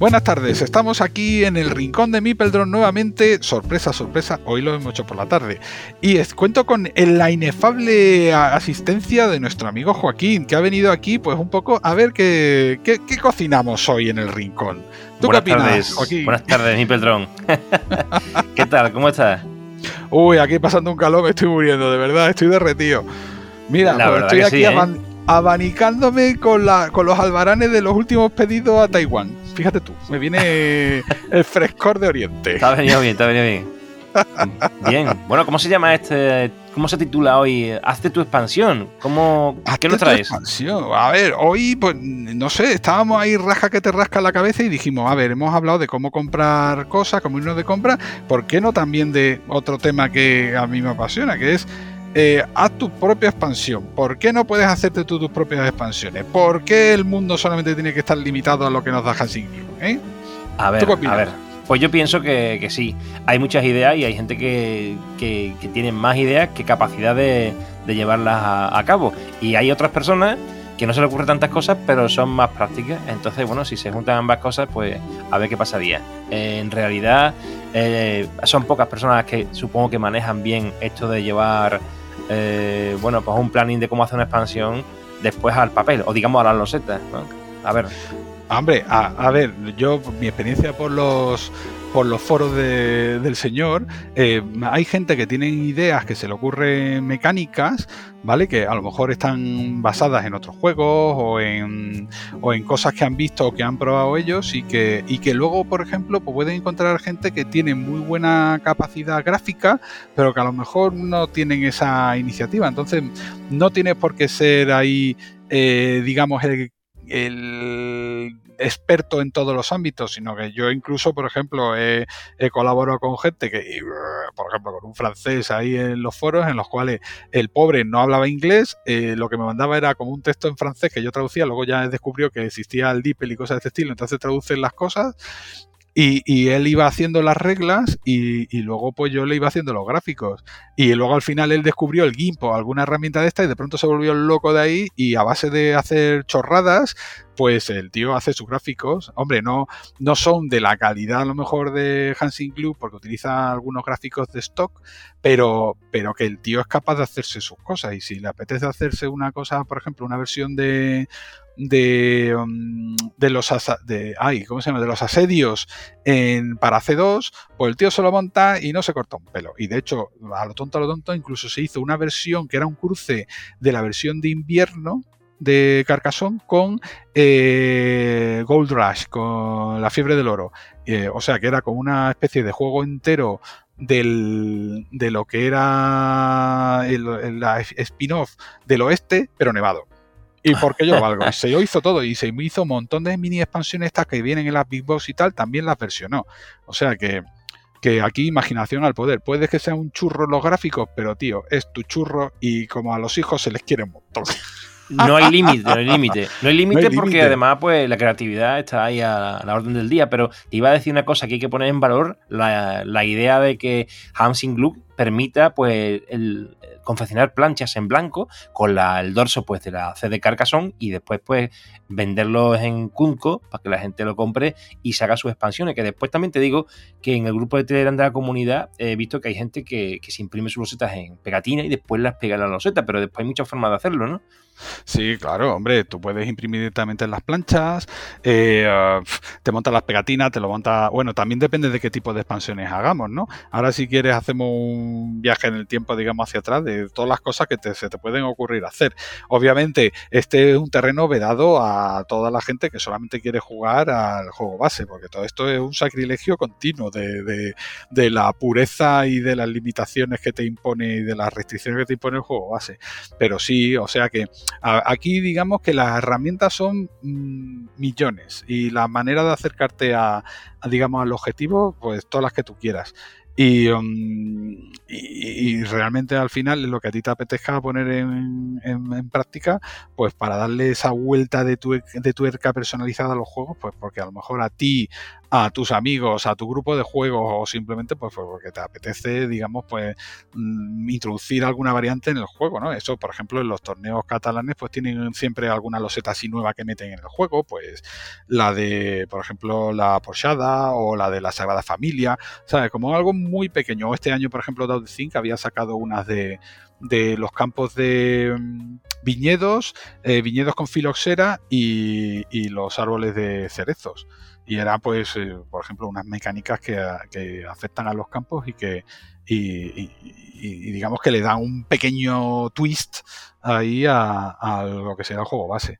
Buenas tardes, estamos aquí en el rincón de Mipeldron nuevamente. Sorpresa, sorpresa, hoy lo hemos hecho por la tarde. Y cuento con la inefable asistencia de nuestro amigo Joaquín, que ha venido aquí, pues un poco a ver qué, qué, cocinamos hoy en el rincón. ¿Tú Buenas qué opinas, tardes. Joaquín? Buenas tardes, Mipeldron. ¿Qué tal? ¿Cómo estás? Uy, aquí pasando un calor, me estoy muriendo, de verdad, estoy derretido. Mira, pues estoy aquí ¿eh? abanicándome con, la, con los albaranes de los últimos pedidos a Taiwán fíjate tú, me viene el frescor de Oriente. Está venido bien, está venido bien. Bien, bueno, ¿cómo se llama este? ¿Cómo se titula hoy? Hazte tu expansión. ¿Cómo, ¿Qué nos traes? expansión. A ver, hoy, pues, no sé, estábamos ahí rasca que te rasca la cabeza y dijimos, a ver, hemos hablado de cómo comprar cosas, cómo irnos de compra, ¿por qué no también de otro tema que a mí me apasiona, que es eh, haz tu propia expansión. ¿Por qué no puedes hacerte tú tus propias expansiones? ¿Por qué el mundo solamente tiene que estar limitado a lo que nos da Hansing eh? A ver, a ver. Pues yo pienso que, sí. Hay muchas ideas y hay gente que, tiene más ideas que capacidad de, llevarlas a, cabo. Y hay otras personas que no se les ocurren tantas cosas, pero son más prácticas. Entonces, bueno, si se juntan ambas cosas, pues a ver qué pasaría. en realidad, eh, son pocas personas que supongo que manejan bien esto de llevar eh, bueno, pues un planning de cómo hacer una expansión después al papel, o digamos a las losetas, ¿no? A ver. Hombre, a, ver, yo, mi experiencia por los por los foros del señor, eh, hay gente que tiene ideas que se le ocurren mecánicas, ¿vale? Que a lo mejor están basadas en otros juegos o en, o en cosas que han visto o que han probado ellos y que, y que luego, por ejemplo, pues pueden encontrar gente que tiene muy buena capacidad gráfica, pero que a lo mejor no tienen esa iniciativa. Entonces, no tiene por qué ser ahí, eh, digamos, el experto en todos los ámbitos, sino que yo incluso, por ejemplo, he, colaborado con gente que, por ejemplo, con un francés ahí en los foros en los cuales el pobre no hablaba inglés, eh, lo que me mandaba era como un texto en francés que yo traducía, luego ya descubrió que existía el DeepL y cosas de este estilo, entonces traducen las cosas y, él iba haciendo las reglas y, luego pues yo le iba haciendo los gráficos. Y luego al final él descubrió el GIMP o alguna herramienta de esta y de pronto se volvió loco de ahí y a base de hacer chorradas, pues el tío hace sus gráficos. Hombre, no, no son de la calidad a lo mejor de Hansing Glue porque utiliza algunos gráficos de stock, pero, pero que el tío es capaz de hacerse sus cosas. Y si le apetece hacerse una cosa, por ejemplo, una versión de, de, um, de los de, ay, ¿cómo se llama? de los asedios en, para C2, pues el tío se lo monta y no se corta un pelo. Y de hecho, a lo tonto, a lo tonto, incluso se hizo una versión que era un cruce de la versión de invierno de Carcassonne con eh, Gold Rush, con la fiebre del oro. Eh, o sea que era como una especie de juego entero del, de lo que era el, la spin-off del oeste, pero nevado. Y porque yo valgo. se hizo todo y se hizo un montón de mini expansiones estas que vienen en las Big Box y tal, también las versionó. O sea que, que aquí imaginación al poder. Puede que sea un churro los gráficos, pero tío, es tu churro y como a los hijos se les quiere un montón. No hay límite, no hay límite. No hay límite porque además pues la creatividad está ahí a la orden del día, pero te iba a decir una cosa que hay que poner en valor, la, idea de que Hansing Glue permita pues el, confeccionar planchas en blanco con la, el dorso pues de la CD Carcassonne y después pues venderlos en Kunko para que la gente lo compre y se haga sus expansiones. Que después también te digo que en el grupo de Telegram de la comunidad he visto que hay gente que, que se imprime sus losetas en pegatina y después las pega en la loseta, pero después hay muchas formas de hacerlo, ¿no? Sí, claro, hombre, tú puedes imprimir directamente en las planchas, eh, ah, te montas las pegatinas, te lo montas. Bueno, también depende de qué tipo de expansiones hagamos, ¿no? Ahora, si quieres, hacemos un viaje en el tiempo, digamos, hacia atrás de todas las cosas que se te pueden ocurrir hacer. Obviamente, este es un terreno vedado a toda la gente que solamente quiere jugar al juego base, porque todo esto es un sacrilegio continuo de, de la pureza y de las limitaciones que te impone y de las restricciones que te impone el juego base. Pero sí, o sea que Aquí digamos que las herramientas son mm, millones y la manera de acercarte a, digamos al objetivo, pues todas las que tú quieras. Um, y, realmente al final lo que a ti te apetezca poner en, práctica, pues para darle esa vuelta de, tu, de tuerca personalizada a los juegos, pues porque a lo mejor a ti, a tus amigos, a tu grupo de juegos o simplemente pues, porque te apetece, digamos, pues mm, introducir alguna variante en el juego, ¿no? Eso, por ejemplo, en los torneos catalanes pues tienen siempre alguna loseta así nueva que meten en el juego, pues la de, por ejemplo, la Porchada o la de la Sagrada Familia, ¿sabes? Como algo muy pequeño. Este año, por ejemplo, Think había sacado unas de, de los campos de mm, viñedos, eh, viñedos con filoxera y, y, los árboles de cerezos. Y era, pues, eh, por ejemplo, unas mecánicas que, que, afectan a los campos y que, y, digamos que le dan un pequeño twist ahí a, a lo que será el juego base.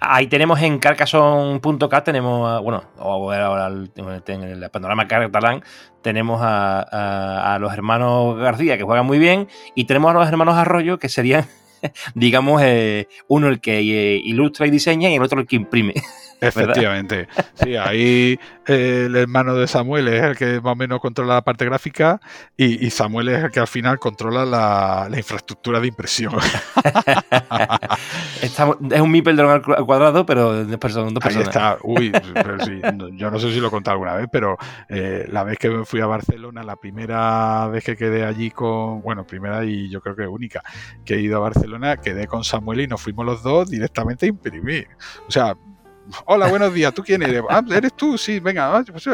Ahí tenemos en Carcassonne.cat, tenemos, bueno, ahora en el panorama catalán, tenemos a, los hermanos García que juegan muy bien y tenemos a los hermanos Arroyo que serían, digamos, eh, uno el que eh, ilustra y diseña y el otro el que imprime. Efectivamente. Sí, ahí eh, el hermano de Samuel es el que más o menos controla la parte gráfica y, Samuel es el que al final controla la, infraestructura de impresión. es un Mipel al cuadrado, pero dos personas. Ahí está. Uy, yo no sé si lo he contado alguna vez, pero eh, la vez que fui a Barcelona, la primera vez que quedé allí con, bueno, primera y yo creo que única, que he ido a Barcelona, quedé con Samuel y nos fuimos los dos directamente a imprimir. O sea, hola, buenos días, ¿tú quién eres? Ah, ¿eres tú? Sí, venga, ah, pues,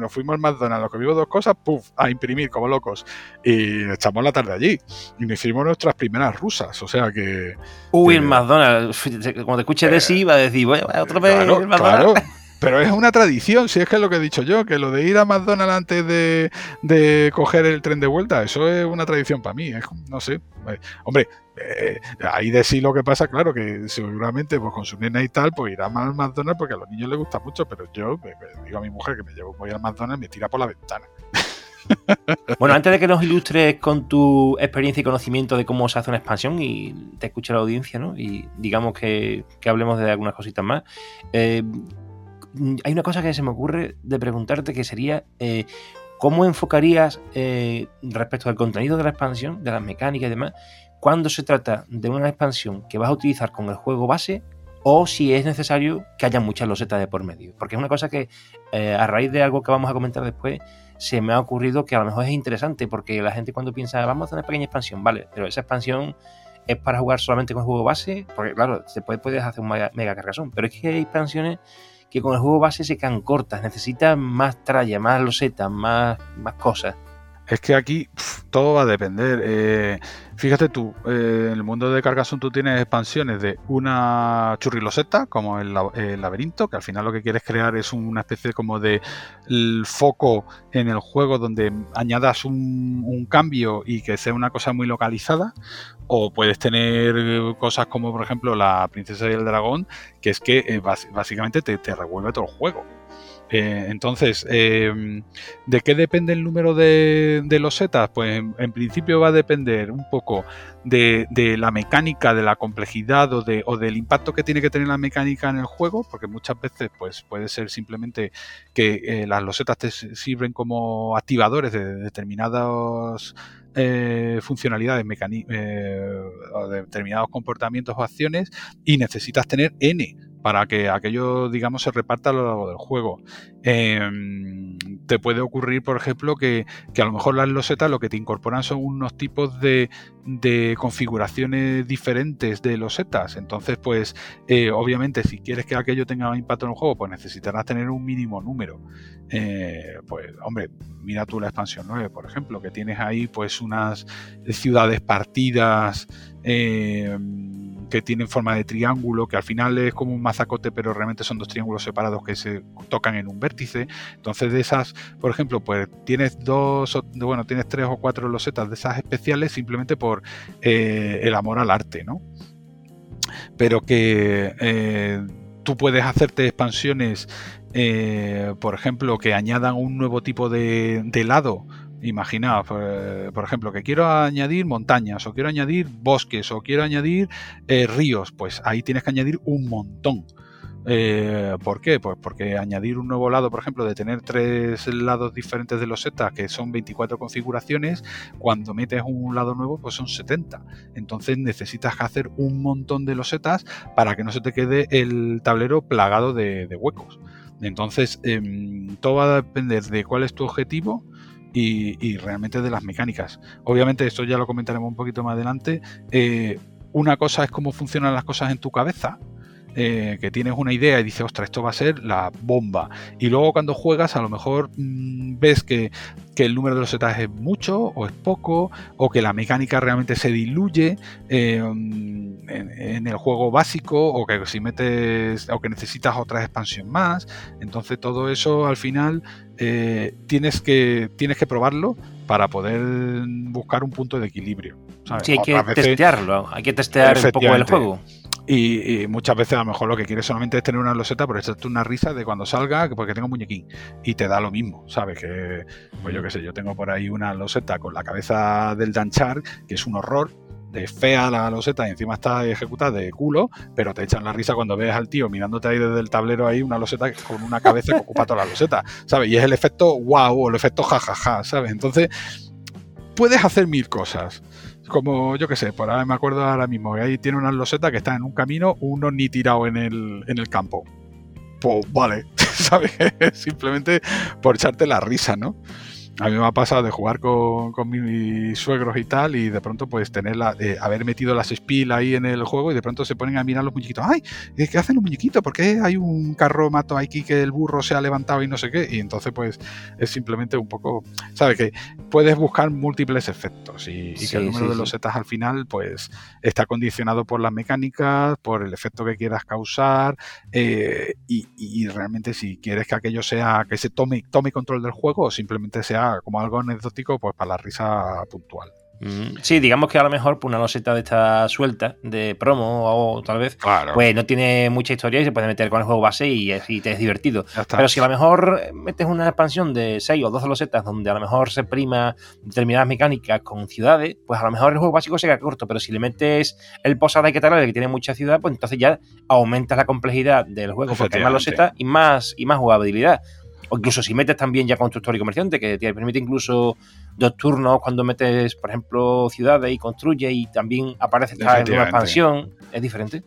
nos fuimos al McDonald's, nos comimos dos cosas, puf, a imprimir como locos. Y echamos la tarde allí. Y nos hicimos nuestras primeras rusas, o sea que... Uy, el McDonald's, cuando te escuche de sí, va a decir, bueno, otro vez el McDonald's. Claro. Pero es una tradición, si es que es lo que he dicho yo, que lo de ir a McDonald's antes de, de coger el tren de vuelta, eso es una tradición para mí. No sé. Eh, hombre, eh, ahí de sí lo que pasa, claro, que seguramente pues, con su nena y tal, pues irá más al McDonald's porque a los niños les gusta mucho, pero yo digo a mi mujer que me llevo voy al McDonald's me tira por la ventana. Bueno, antes de que nos ilustres con tu experiencia y conocimiento de cómo se hace una expansión y te escuche la audiencia, ¿no? Y digamos que, hablemos de algunas cositas más. Eh, hay una cosa que se me ocurre de preguntarte que sería eh, ¿cómo enfocarías respecto al contenido de la expansión, de las mecánicas y demás, cuando se trata de una expansión que vas a utilizar con el juego base o si es necesario que haya muchas losetas de por medio. Porque es una cosa que eh, a raíz de algo que vamos a comentar después se me ha ocurrido que a lo mejor es interesante porque la gente cuando piensa vamos a hacer una pequeña expansión, vale, pero esa expansión es para jugar solamente con el juego base, porque claro, después puedes hacer un mega, mega pero es que hay expansiones que con el juego base se quedan cortas, necesitan más tralla, más losetas, más, más cosas. Es que aquí todo va a depender. Eh, fíjate tú, eh, en el mundo de Carcassonne tú tienes expansiones de una churriloseta, como el, laberinto, que al final lo que quieres crear es una especie como de foco en el juego donde añadas un, cambio y que sea una cosa muy localizada. O puedes tener cosas como, por ejemplo, la princesa y el dragón, que es que eh, básicamente te, te revuelve todo el juego. Eh, entonces, em, ¿de qué depende el número de, los setas? Pues en, principio va a depender un poco de, la mecánica, de la complejidad o, del impacto que tiene que tener la mecánica en el juego, porque muchas veces pues, puede ser simplemente que eh, las losetas te sirven como activadores de determinadas eh, funcionalidades, o de determinados comportamientos o acciones y necesitas tener N para que aquello, digamos, se reparta a lo largo del juego. Em, te puede ocurrir, por ejemplo, que, a lo mejor las losetas lo que te incorporan son unos tipos de, configuraciones diferentes de losetas. Entonces, pues, eh, obviamente, si quieres que aquello tenga impacto en el juego, pues necesitarás tener un mínimo número. Eh, pues, hombre, mira tú la expansión 9, por ejemplo, que tienes ahí, pues, unas ciudades partidas. Eh, que tienen forma de triángulo, que al final es como un mazacote, pero realmente son dos triángulos separados que se tocan en un vértice. Entonces, de esas, por ejemplo, pues tienes dos, bueno, tienes tres o cuatro losetas de esas especiales simplemente por eh, el amor al arte, ¿no? Pero que eh, tú puedes hacerte expansiones, eh, por ejemplo, que añadan un nuevo tipo de, de helado Imaginaos, eh, por ejemplo, que quiero añadir montañas, o quiero añadir bosques, o quiero añadir eh, ríos, pues ahí tienes que añadir un montón. Eh, ¿Por qué? Pues porque añadir un nuevo lado, por ejemplo, de tener tres lados diferentes de los setas, que son 24 configuraciones, cuando metes un lado nuevo, pues son 70. Entonces necesitas hacer un montón de losetas para que no se te quede el tablero plagado de, huecos. Entonces, em, todo va a depender de cuál es tu objetivo y, realmente de las mecánicas. Obviamente, esto ya lo comentaremos un poquito más adelante. Eh, una cosa es cómo funcionan las cosas en tu cabeza, eh, que tienes una idea y dices, ostras, esto va a ser la bomba. Y luego cuando juegas, a lo mejor mm, ves que, el número de los setas es mucho o es poco, o que la mecánica realmente se diluye eh, en, el juego básico, o que si metes, o que necesitas otra expansión más. Entonces todo eso al final eh, tienes, que, tienes que probarlo para poder buscar un punto de equilibrio. Sí, hay que testearlo, hay que testear un poco el juego. Y, muchas veces a lo mejor lo que quieres solamente es tener una loseta, pero echarte una risa de cuando salga, porque tengo un muñequín. Y te da lo mismo, ¿sabes? Que, pues yo qué sé, yo tengo por ahí una loseta con la cabeza del Danchar, que es un horror, de fea la loseta y encima está ejecutada de culo, pero te echan la risa cuando ves al tío mirándote ahí desde el tablero ahí una loseta con una cabeza que ocupa toda la loseta, ¿sabes? Y es el efecto wow o el efecto jajaja, ¿sabes? Entonces, puedes hacer mil cosas como yo que sé, por ahora me acuerdo ahora mismo que ahí tiene una loseta que está en un camino, uno ni tirado en el, en el campo. Pues vale, ¿sabes? Simplemente por echarte la risa, ¿no? A mí me ha pasado de jugar con, mis suegros y tal, y de pronto, pues, tener la, eh, haber metido las spill ahí en el juego, y de pronto se ponen a mirar los muñequitos. ¡Ay! ¿Qué hacen los muñequitos? ¿Por qué hay un carro mato aquí que el burro se ha levantado y no sé qué? Y entonces, pues, es simplemente un poco. ¿Sabes? Que puedes buscar múltiples efectos, y, que el número de los setas al final, pues, está condicionado por las mecánicas, por el efecto que quieras causar, eh, y, y, realmente, si quieres que aquello sea, que se tome, tome control del juego, o simplemente sea como algo anecdótico, pues para la risa puntual. Mm, sí, digamos que a lo mejor por una loseta de esta suelta, de promo o tal vez, pues no tiene mucha historia y se puede meter con el juego base y, y te es divertido. Pero si a lo mejor metes una expansión de 6 o 12 losetas donde a lo mejor se prima determinadas mecánicas con ciudades, pues a lo mejor el juego básico se queda corto, pero si le metes el posada y que tal, que tiene mucha ciudad, pues entonces ya aumentas la complejidad del juego porque hay más losetas y más, y más jugabilidad. O incluso si metes también ya constructor y comerciante, que te permite incluso dos turnos cuando metes, por ejemplo, ciudades y construye y también aparece esta nueva expansión, es diferente.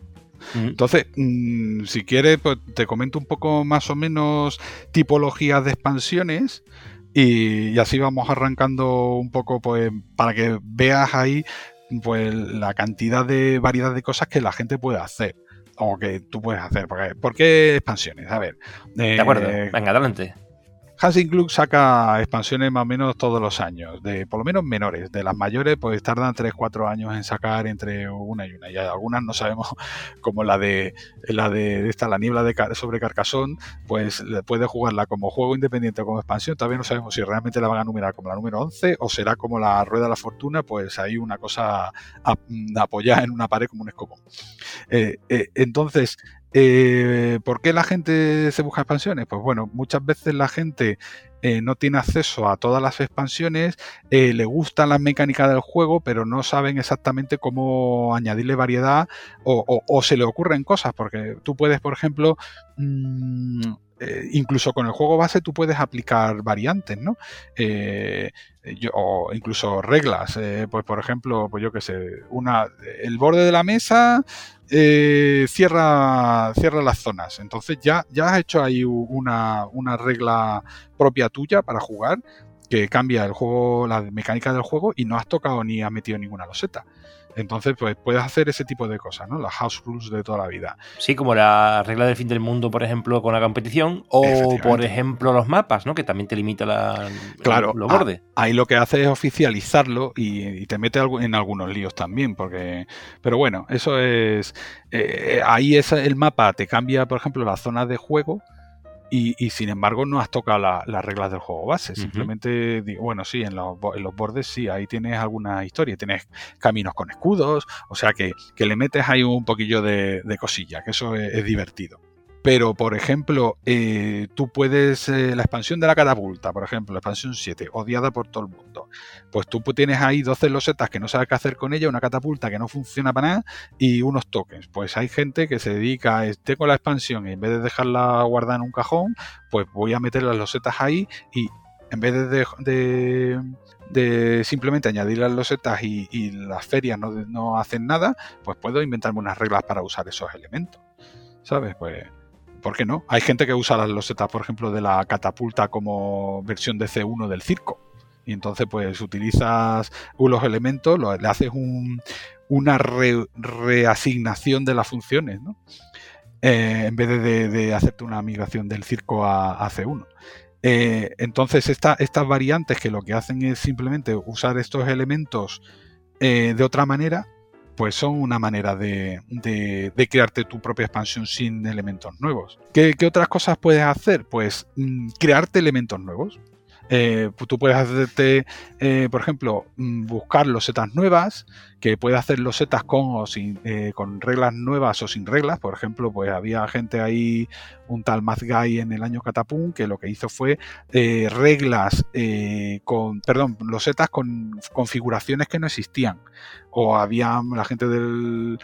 Entonces, mm, si quieres, pues te comento un poco más o menos tipologías de expansiones y, y, así vamos arrancando un poco, pues, para que veas ahí pues la cantidad de variedad de cosas que la gente puede hacer o que tú puedes hacer. Porque, ¿Por qué expansiones? A ver. de acuerdo, eh, venga, adelante. Hansing Club saca expansiones más o menos todos los años, de por lo menos menores. De las mayores, pues tardan 3-4 años en sacar entre una y una. Y algunas no sabemos, como la de la de esta, la niebla de, sobre Carcasón, pues puede jugarla como juego independiente o como expansión. Todavía no sabemos si realmente la van a numerar como la número 11 o será como la Rueda de la Fortuna, pues hay una cosa apoyada en una pared como un escobón. Eh, eh, entonces, eh, ¿Por qué la gente se busca expansiones? Pues bueno, muchas veces la gente eh, no tiene acceso a todas las expansiones, eh, le gustan las mecánicas del juego, pero no saben exactamente cómo añadirle variedad o, se le ocurren cosas, porque tú puedes, por ejemplo, mm, eh, incluso con el juego base tú puedes aplicar variantes, ¿no? o incluso reglas. pues por ejemplo, pues yo qué sé, una, el borde de la mesa cierra, cierra las zonas. Entonces ya, ya has hecho ahí una, una regla propia tuya para jugar que cambia el juego, la mecánica del juego y no has tocado ni has metido ninguna loseta. Entonces, pues puedes hacer ese tipo de cosas, ¿no? Las house rules de toda la vida. Sí, como la regla del fin del mundo, por ejemplo, con la competición, o por ejemplo los mapas, ¿no? Que también te limita la, claro, los bordes. Ahí lo que hace es oficializarlo y, te mete en algunos líos también, porque. Pero bueno, eso es. Eh, ahí es el mapa te cambia, por ejemplo, la zona de juego y, sin embargo no has tocado las reglas del juego base. Simplemente, digo, bueno, sí, en los, bordes sí, ahí tienes alguna historia. Tienes caminos con escudos, o sea que, le metes ahí un poquillo de, cosilla, que eso es divertido. Pero, por ejemplo, eh, tú puedes, eh, la expansión de la catapulta, por ejemplo, la expansión 7, odiada por todo el mundo, pues tú tienes ahí 12 losetas que no sabes qué hacer con ella, una catapulta que no funciona para nada y unos tokens. Pues hay gente que se dedica, a, tengo la expansión y en vez de dejarla guardada en un cajón, pues voy a meter las losetas ahí y en vez de, de simplemente añadir las losetas y, las ferias no, no, hacen nada, pues puedo inventarme unas reglas para usar esos elementos. ¿Sabes? Pues ¿por qué no? Hay gente que usa las losetas, por ejemplo, de la catapulta como versión de C1 del circo. Y entonces, pues utilizas los elementos, le haces una reasignación de las funciones, ¿no? Eh, en vez de, hacerte una migración del circo a, C1. Eh, entonces, estas variantes que lo que hacen es simplemente usar estos elementos eh, de otra manera, pues son una manera de, crearte tu propia expansión sin elementos nuevos. ¿Qué, otras cosas puedes hacer? Pues mm, crearte elementos nuevos. Eh, tú puedes hacerte, eh, por ejemplo, mm, buscar losetas nuevas, que puede hacer losetas con o sin, eh, con reglas nuevas o sin reglas. Por ejemplo, pues había gente ahí, un tal Math Guy en el año Catapum, que lo que hizo fue reglas con, perdón, losetas con configuraciones que no existían. O había la gente del,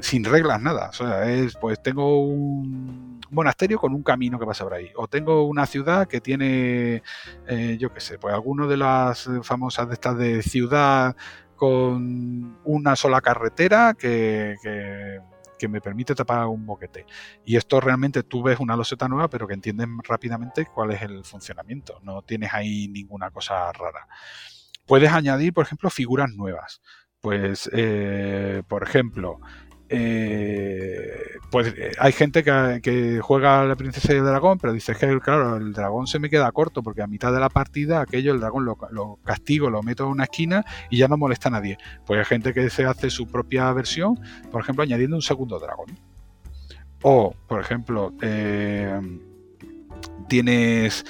sin reglas, nada. O sea, es, pues tengo un monasterio con un camino que pasa por ahí. O tengo una ciudad que tiene, eh, yo qué sé, pues alguno de las famosas de estas de ciudad con una sola carretera que, que, me permite tapar un boquete. Y esto realmente tú ves una loseta nueva, pero que entiendes rápidamente cuál es el funcionamiento. No tienes ahí ninguna cosa rara. Puedes añadir, por ejemplo, figuras nuevas. Pues, eh, por ejemplo, eh, pues eh, hay gente que, juega a la princesa y el dragón, pero dice que claro, el dragón se me queda corto porque a mitad de la partida aquello el dragón lo, castigo, lo meto en una esquina y ya no molesta a nadie. Pues hay gente que se hace su propia versión, por ejemplo, añadiendo un segundo dragón. O, por ejemplo, eh, tienes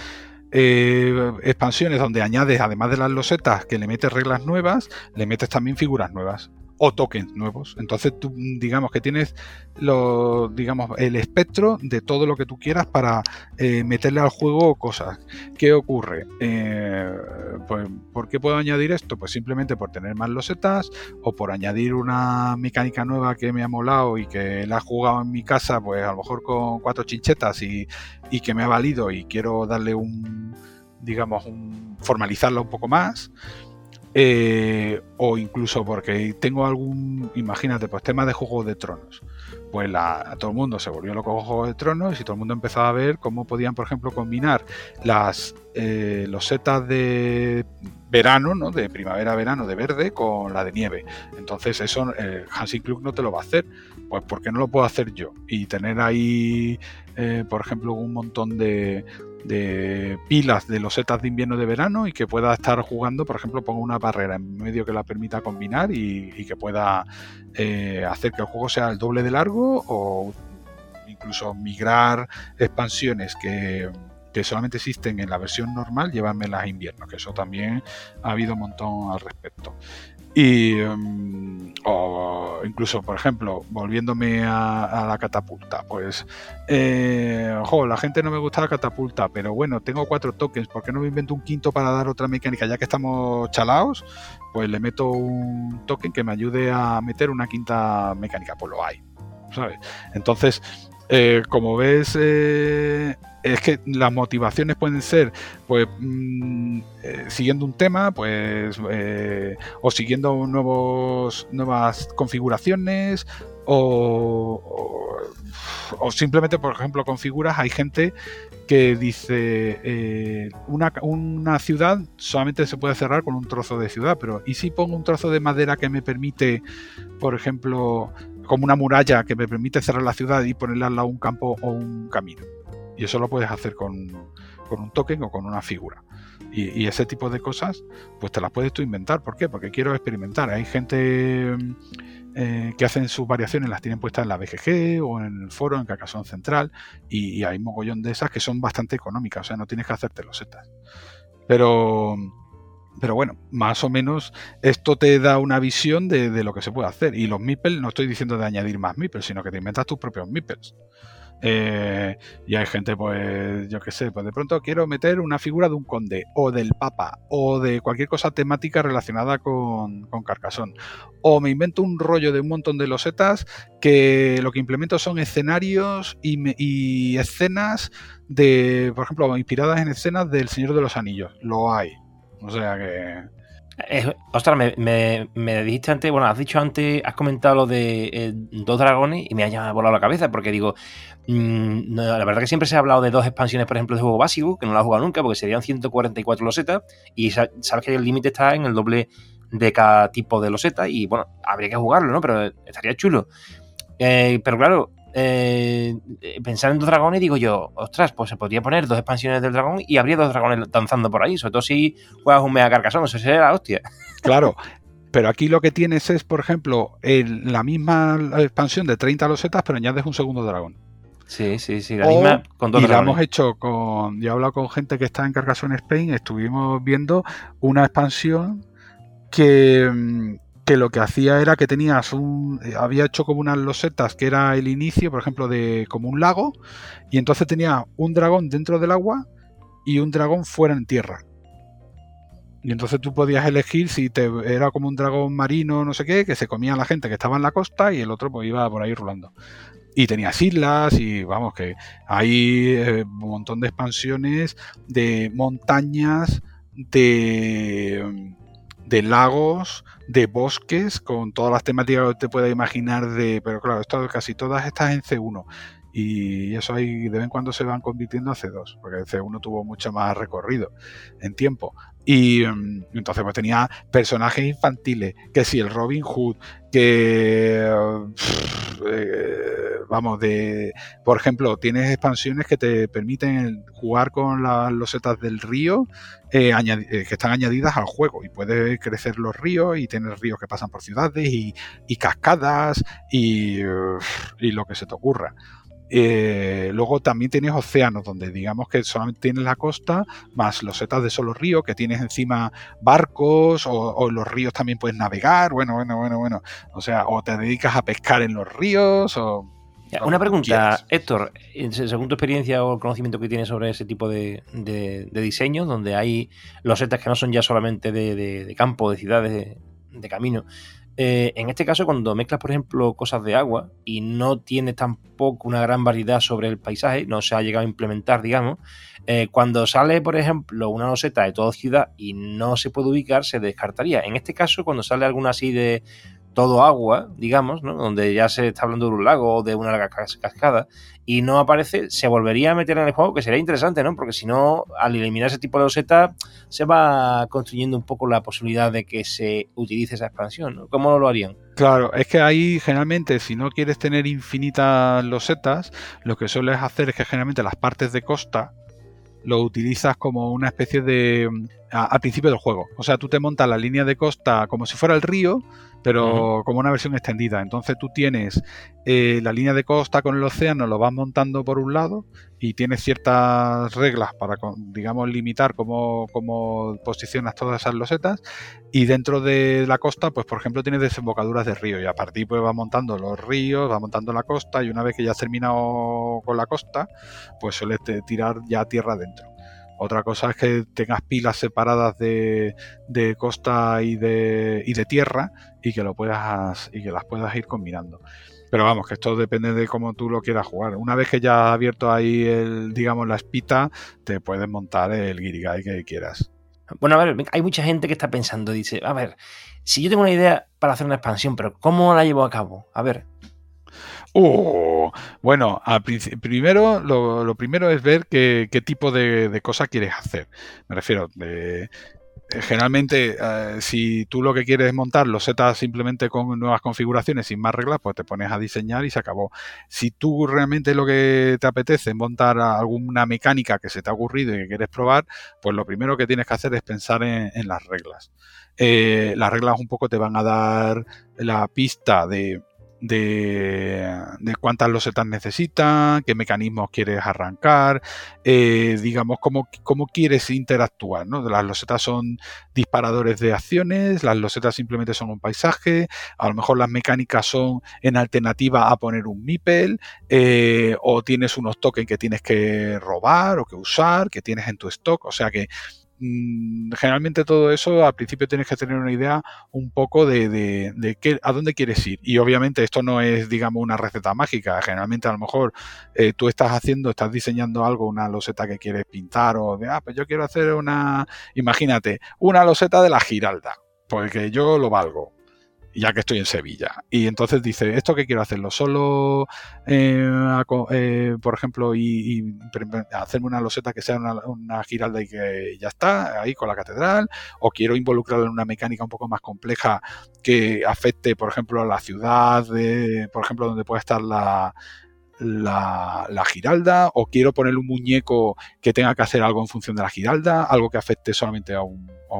expansiones donde añades, además de las losetas, que le metes reglas nuevas, le metes también figuras nuevas o tokens nuevos. Entonces tú digamos que tienes lo, digamos, el espectro de todo lo que tú quieras para eh, meterle al juego cosas. ¿Qué ocurre? Eh, pues, ¿Por qué puedo añadir esto? Pues simplemente por tener más losetas o por añadir una mecánica nueva que me ha molado y que la he jugado en mi casa, pues a lo mejor con cuatro chinchetas y, y que me ha valido y quiero darle un, digamos, un, formalizarla un poco más. Eh, o incluso porque tengo algún, imagínate, pues tema de Juego de Tronos. Pues la, todo el mundo se volvió loco con Juego de Tronos y todo el mundo empezaba a ver cómo podían, por ejemplo, combinar las eh, los setas de verano, ¿no? de primavera-verano de verde con la de nieve. Entonces eso eh, Hansi Klug no te lo va a hacer. Pues porque no lo puedo hacer yo. Y tener ahí, por ejemplo, un montón de, de pilas de los setas de invierno de verano y que pueda estar jugando, por ejemplo, pongo una barrera en medio que la permita combinar y, que pueda eh, hacer que el juego sea el doble de largo o incluso migrar expansiones que, solamente existen en la versión normal, llevármelas a invierno, que eso también ha habido un montón al respecto. Y em, o incluso, por ejemplo, volviéndome a, la catapulta, pues, eh, ojo, la gente no me gusta la catapulta, pero bueno, tengo cuatro tokens, ¿por qué no me invento un quinto para dar otra mecánica? Ya que estamos chalaos, pues le meto un token que me ayude a meter una quinta mecánica, pues lo hay, ¿sabes? Entonces, eh, como ves, eh, es que las motivaciones pueden ser, pues, mm, eh, siguiendo un tema, pues, eh, o siguiendo nuevos, nuevas configuraciones, o, o, simplemente, por ejemplo, configuras, hay gente que dice, eh, una, una ciudad solamente se puede cerrar con un trozo de ciudad, pero ¿y si pongo un trozo de madera que me permite, por ejemplo, como una muralla que me permite cerrar la ciudad y ponerle al lado un campo o un camino? Y eso lo puedes hacer con, un token o con una figura. Y, ese tipo de cosas, pues te las puedes tú inventar. ¿Por qué? Porque quiero experimentar. Hay gente eh, que hacen sus variaciones, las tienen puestas en la BGG o en el foro, en Carcassonne Central, y, hay mogollón de esas que son bastante económicas. O sea, no tienes que hacerte los setas. Pero pero bueno, más o menos esto te da una visión de, de, lo que se puede hacer. Y los meeples, no estoy diciendo de añadir más meeples, sino que te inventas tus propios meeples. Eh, y hay gente, pues, yo qué sé, pues de pronto quiero meter una figura de un conde, o del papa, o de cualquier cosa temática relacionada con, con Carcassonne. O me invento un rollo de un montón de losetas que lo que implemento son escenarios y, y escenas de, por ejemplo, inspiradas en escenas del Señor de los Anillos. Lo hay. O sea que ostras, me, me, dijiste antes, bueno, has dicho antes, has comentado lo de eh, dos dragones y me ha volado la cabeza porque digo, mm, la verdad que siempre se ha hablado de dos expansiones, por ejemplo, de juego básico, que no lo he jugado nunca porque serían 144 losetas y sabes que el límite está en el doble de cada tipo de loseta y bueno, habría que jugarlo, ¿no? Pero estaría chulo. Eh, pero claro, eh, pensar en dos dragones, digo yo, ostras, pues se podría poner dos expansiones del dragón y habría dos dragones danzando por ahí, sobre todo si juegas un mega carcasón, eso sería la hostia. Claro, pero aquí lo que tienes es, por ejemplo, la misma expansión de 30 losetas, pero añades un segundo dragón. Sí, sí, sí, la misma con dos y la hemos hecho con. Yo he hablado con gente que está en Carcassonne Spain, estuvimos viendo una expansión que, mm, que lo que hacía era que tenías un. Eh, había hecho como unas losetas que era el inicio, por ejemplo, de como un lago, y entonces tenía un dragón dentro del agua y un dragón fuera en tierra. Y entonces tú podías elegir si te era como un dragón marino, no sé qué, que se comía a la gente que estaba en la costa y el otro pues iba por ahí rulando. Y tenías islas y vamos, que hay eh, un montón de expansiones de montañas, de de lagos, de bosques, con todas las temáticas que te puedas imaginar de. Pero claro, casi todas estas en C1. Y eso ahí de vez en cuando se van convirtiendo a C2, porque el C1 tuvo mucho más recorrido en tiempo. Y mm, entonces pues tenía personajes infantiles, que si el Robin Hood, que eh, vamos, de por ejemplo, tienes expansiones que te permiten jugar con las losetas del río eh, eh, que están añadidas al juego y puedes crecer los ríos y tener ríos que pasan por ciudades y, cascadas y, y lo que se te ocurra. Eh, luego también tienes océanos, donde digamos que solamente tienes la costa, más los setas de solo río, que tienes encima barcos, o, los ríos también puedes navegar, bueno, bueno, bueno, bueno. O sea, o te dedicas a pescar en los ríos, o. Una pregunta, Héctor, según tu experiencia o el conocimiento que tienes sobre ese tipo de, de, diseños, donde hay los setas que no son ya solamente de, de campo, de ciudades, de camino, eh, en este caso, cuando mezclas, por ejemplo, cosas de agua y no tienes tampoco una gran variedad sobre el paisaje, no se ha llegado a implementar, digamos, eh, cuando sale, por ejemplo, una loseta de toda ciudad y no se puede ubicar, se descartaría. En este caso, cuando sale alguna así de todo agua, digamos, ¿no? donde ya se está hablando de un lago o de una larga cascada, y no aparece, se volvería a meter en el juego, que sería interesante, ¿no? Porque si no, al eliminar ese tipo de loseta, se va construyendo un poco la posibilidad de que se utilice esa expansión, ¿no? ¿Cómo lo harían? Claro, es que ahí generalmente, si no quieres tener infinitas losetas, lo que sueles hacer es que generalmente las partes de costa lo utilizas como una especie de... al principio del juego. O sea, tú te montas la línea de costa como si fuera el río, pero como una versión extendida. Entonces tú tienes eh, la línea de costa con el océano, lo vas montando por un lado y tienes ciertas reglas para, digamos, limitar cómo, cómo posicionas todas esas losetas. Y dentro de la costa, pues por ejemplo, tienes desembocaduras de río y a partir pues vas montando los ríos, vas montando la costa y una vez que ya has terminado con la costa, pues sueles tirar ya tierra adentro. Otra cosa es que tengas pilas separadas de, costa y de, tierra y que lo puedas y que las puedas ir combinando. Pero vamos, que esto depende de cómo tú lo quieras jugar. Una vez que ya has abierto ahí el, digamos, la espita, te puedes montar el Guirigay que quieras. Bueno, a ver, hay mucha gente que está pensando, dice, a ver, si yo tengo una idea para hacer una expansión, pero ¿cómo la llevo a cabo? A ver. Uh, bueno, primero lo, primero es ver qué, tipo de, de, cosa quieres hacer. Me refiero, de, eh, generalmente, eh, si tú lo que quieres es montar los setas simplemente con nuevas configuraciones sin más reglas, pues te pones a diseñar y se acabó. Si tú realmente lo que te apetece es montar alguna mecánica que se te ha ocurrido y que quieres probar, pues lo primero que tienes que hacer es pensar en, las reglas. Eh, las reglas un poco te van a dar la pista de de, cuántas losetas necesitas, qué mecanismos quieres arrancar, eh, digamos, cómo, cómo, quieres interactuar. ¿no? Las losetas son disparadores de acciones, las losetas simplemente son un paisaje, a lo mejor las mecánicas son en alternativa a poner un MIPEL, eh, o tienes unos tokens que tienes que robar o que usar, que tienes en tu stock, o sea que generalmente todo eso al principio tienes que tener una idea un poco de, de, qué, a dónde quieres ir. Y obviamente esto no es, digamos, una receta mágica. Generalmente a lo mejor eh, tú estás haciendo, estás diseñando algo, una loseta que quieres pintar o de, ah, pues yo quiero hacer una, imagínate, una loseta de la Giralda, porque yo lo valgo ya que estoy en Sevilla. Y entonces dice, ¿esto qué quiero hacerlo? ¿Solo, eh, eh, por ejemplo, y, hacerme una loseta que sea una, giralda y que ya está, ahí con la catedral? ¿O quiero involucrarla en una mecánica un poco más compleja que afecte, por ejemplo, a la ciudad, de, por ejemplo, donde puede estar la, la, giralda o quiero poner un muñeco que tenga que hacer algo en función de la giralda, algo que afecte solamente a un a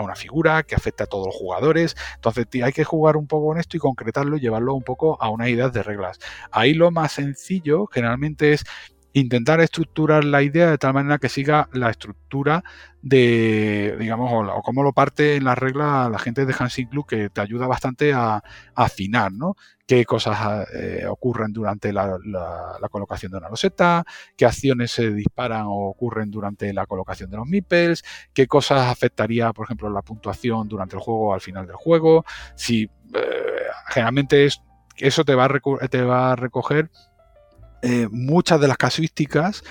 una figura que afecta a todos los jugadores. Entonces hay que jugar un poco con esto y concretarlo y llevarlo un poco a una idea de reglas. Ahí lo más sencillo generalmente es intentar estructurar la idea de tal manera que siga la estructura de, digamos, o, cómo lo parte en las reglas la gente de Hansing Club, que te ayuda bastante a, afinar, ¿no? Qué cosas eh, ocurren durante la, colocación de una loseta, qué acciones se disparan o ocurren durante la colocación de los meeples, qué cosas afectaría, por ejemplo, la puntuación durante el juego al final del juego, si eh, generalmente es, eso te va a, te va a recoger eh, muchas de las casuísticas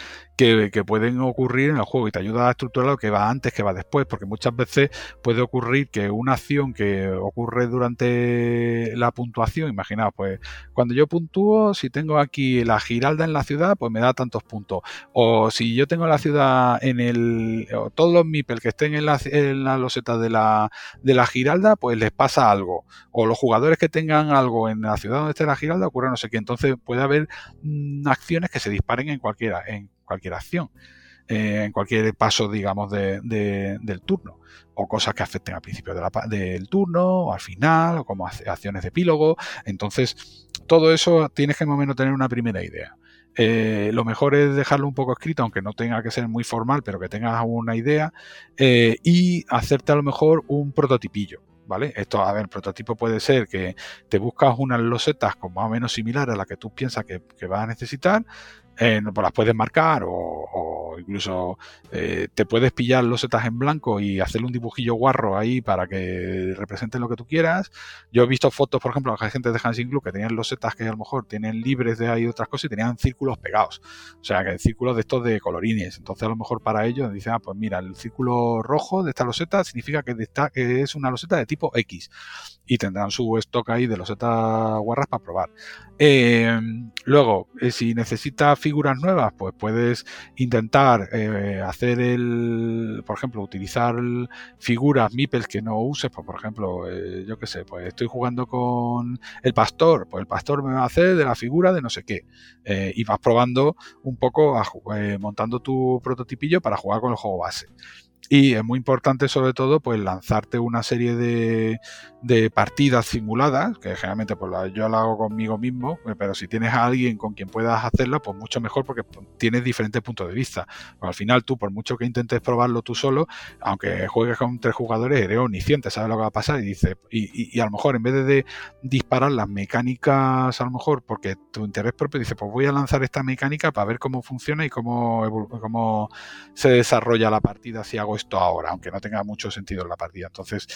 que, pueden ocurrir en el juego y te ayuda a estructurar lo que va antes, que va después, porque muchas veces puede ocurrir que una acción que ocurre durante la puntuación, imaginaos, pues cuando yo puntúo, si tengo aquí la giralda en la ciudad, pues me da tantos puntos. O si yo tengo la ciudad en el. O todos los MIPEL que estén en la, en la loseta de la, de la giralda, pues les pasa algo. O los jugadores que tengan algo en la ciudad donde esté la giralda, ocurre no sé qué. Entonces puede haber mm, acciones que se disparen en cualquiera. En cualquier acción, eh, en cualquier paso, digamos, del turno, o cosas que afecten al principio del turno, o al final, o como acciones de epílogo. Entonces, todo eso tienes que más o menos tener una primera idea. Eh, lo mejor es dejarlo un poco escrito, aunque no tenga que ser muy formal, pero que tengas una idea, eh, y hacerte a lo mejor un prototipillo. ¿Vale? Esto, a ver, el prototipo puede ser que te buscas unas losetas con más o menos similar a la que tú piensas que, que vas a necesitar, eh, pues las puedes marcar o, incluso eh, te puedes pillar los setas en blanco y hacerle un dibujillo guarro ahí para que representen lo que tú quieras. Yo he visto fotos, por ejemplo, de gente de Hansing Club que tenían los setas que a lo mejor tienen libres de ahí otras cosas y tenían círculos pegados. O sea, que círculos de estos de colorines. Entonces, a lo mejor para ellos dicen, ah, pues mira, el círculo rojo de esta loseta significa que, que es una loseta de tipo X. Y tendrán su stock ahí de losetas guarras para probar. Eh, luego, si necesitas figuras nuevas, pues puedes intentar eh, hacer el, por ejemplo, utilizar figuras meeples que no uses, pues por ejemplo, eh, yo qué sé, pues estoy jugando con el pastor, pues el pastor me va a hacer de la figura de no sé qué, eh, y vas probando un poco, montando tu prototipillo para jugar con el juego base. Y es muy importante, sobre todo, pues lanzarte una serie de, partidas simuladas, que generalmente pues, yo la hago conmigo mismo, eh, pero si tienes a alguien con quien puedas hacerla, pues mucho mejor porque pues, tienes diferentes puntos de vista. Pues, al final tú, por mucho que intentes probarlo tú solo, aunque juegues con tres jugadores, eres omnisciente, sabes lo que va a pasar y dice y, a lo mejor en vez de, disparar las mecánicas, a lo mejor porque tu interés propio dice, pues voy a lanzar esta mecánica para ver cómo funciona y cómo, cómo se desarrolla la partida si hago ahora, aunque no tenga mucho sentido en la partida. Entonces,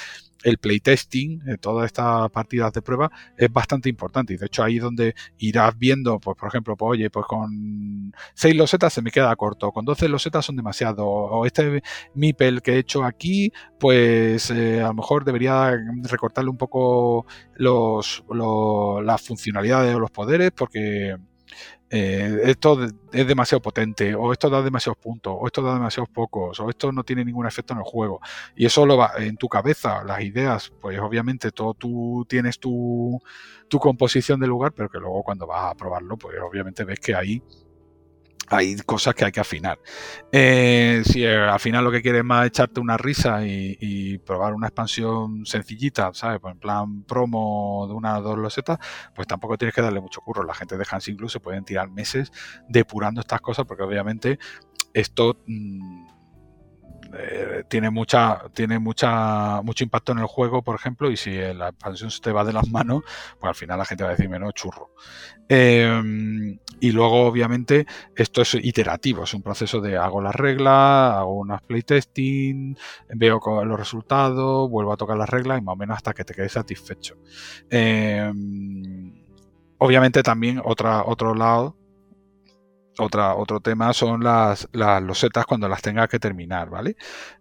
el playtesting, de todas estas partidas de prueba, es bastante importante. Y de hecho, ahí es donde irás viendo, pues, por ejemplo, pues, oye, pues con 6 losetas se me queda corto, con 12 losetas son demasiado, o este MIPEL que he hecho aquí, pues eh, a lo mejor debería recortarle un poco las funcionalidades o los poderes, porque eh, esto es demasiado potente, o esto da demasiados puntos, o esto da demasiados pocos, o esto no tiene ningún efecto en el juego. Y eso lo va en tu cabeza, las ideas, pues obviamente todo tú tienes tu, tu composición de lugar, pero que luego cuando vas a probarlo, pues obviamente ves que ahí hay cosas que hay que afinar. Eh, si eh, al final lo que quieres es más echarte una risa y, probar una expansión sencillita, ¿sabes? Pues en plan promo de una o dos losetas, pues tampoco tienes que darle mucho curro. La gente de Hans incluso pueden tirar meses depurando estas cosas porque obviamente esto... Mm, eh, tiene mucha tiene mucha mucho impacto en el juego por ejemplo y si la expansión se te va de las manos pues al final la gente va a decir menos churro em, y luego obviamente esto es iterativo es un proceso de hago las reglas hago unas playtesting veo los resultados vuelvo a tocar las reglas y más o menos hasta que te quedes satisfecho. Em, obviamente también otra otro lado otra, otro tema son las, losetas cuando las tengas que terminar, ¿vale?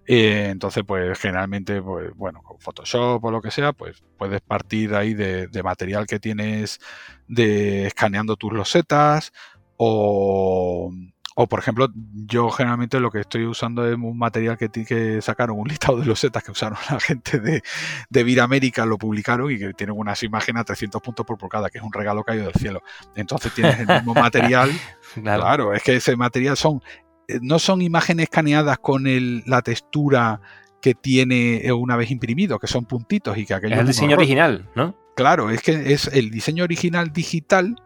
Eh, entonces, pues generalmente, pues bueno, con Photoshop o lo que sea, pues puedes partir ahí de, de material que tienes de escaneando tus losetas o, o, por ejemplo, yo generalmente lo que estoy usando es un material que, que sacaron, un listado de losetas que usaron la gente de, de Viramérica, lo publicaron y que tienen unas imágenes a 300 puntos por pulgada, que es un regalo caído del cielo. Entonces tienes el mismo material. claro. es que ese material son, eh, no son imágenes escaneadas con el, la textura que tiene una vez imprimido, que son puntitos y que aquello... Es el diseño original, ¿no? Claro, es que es el diseño original digital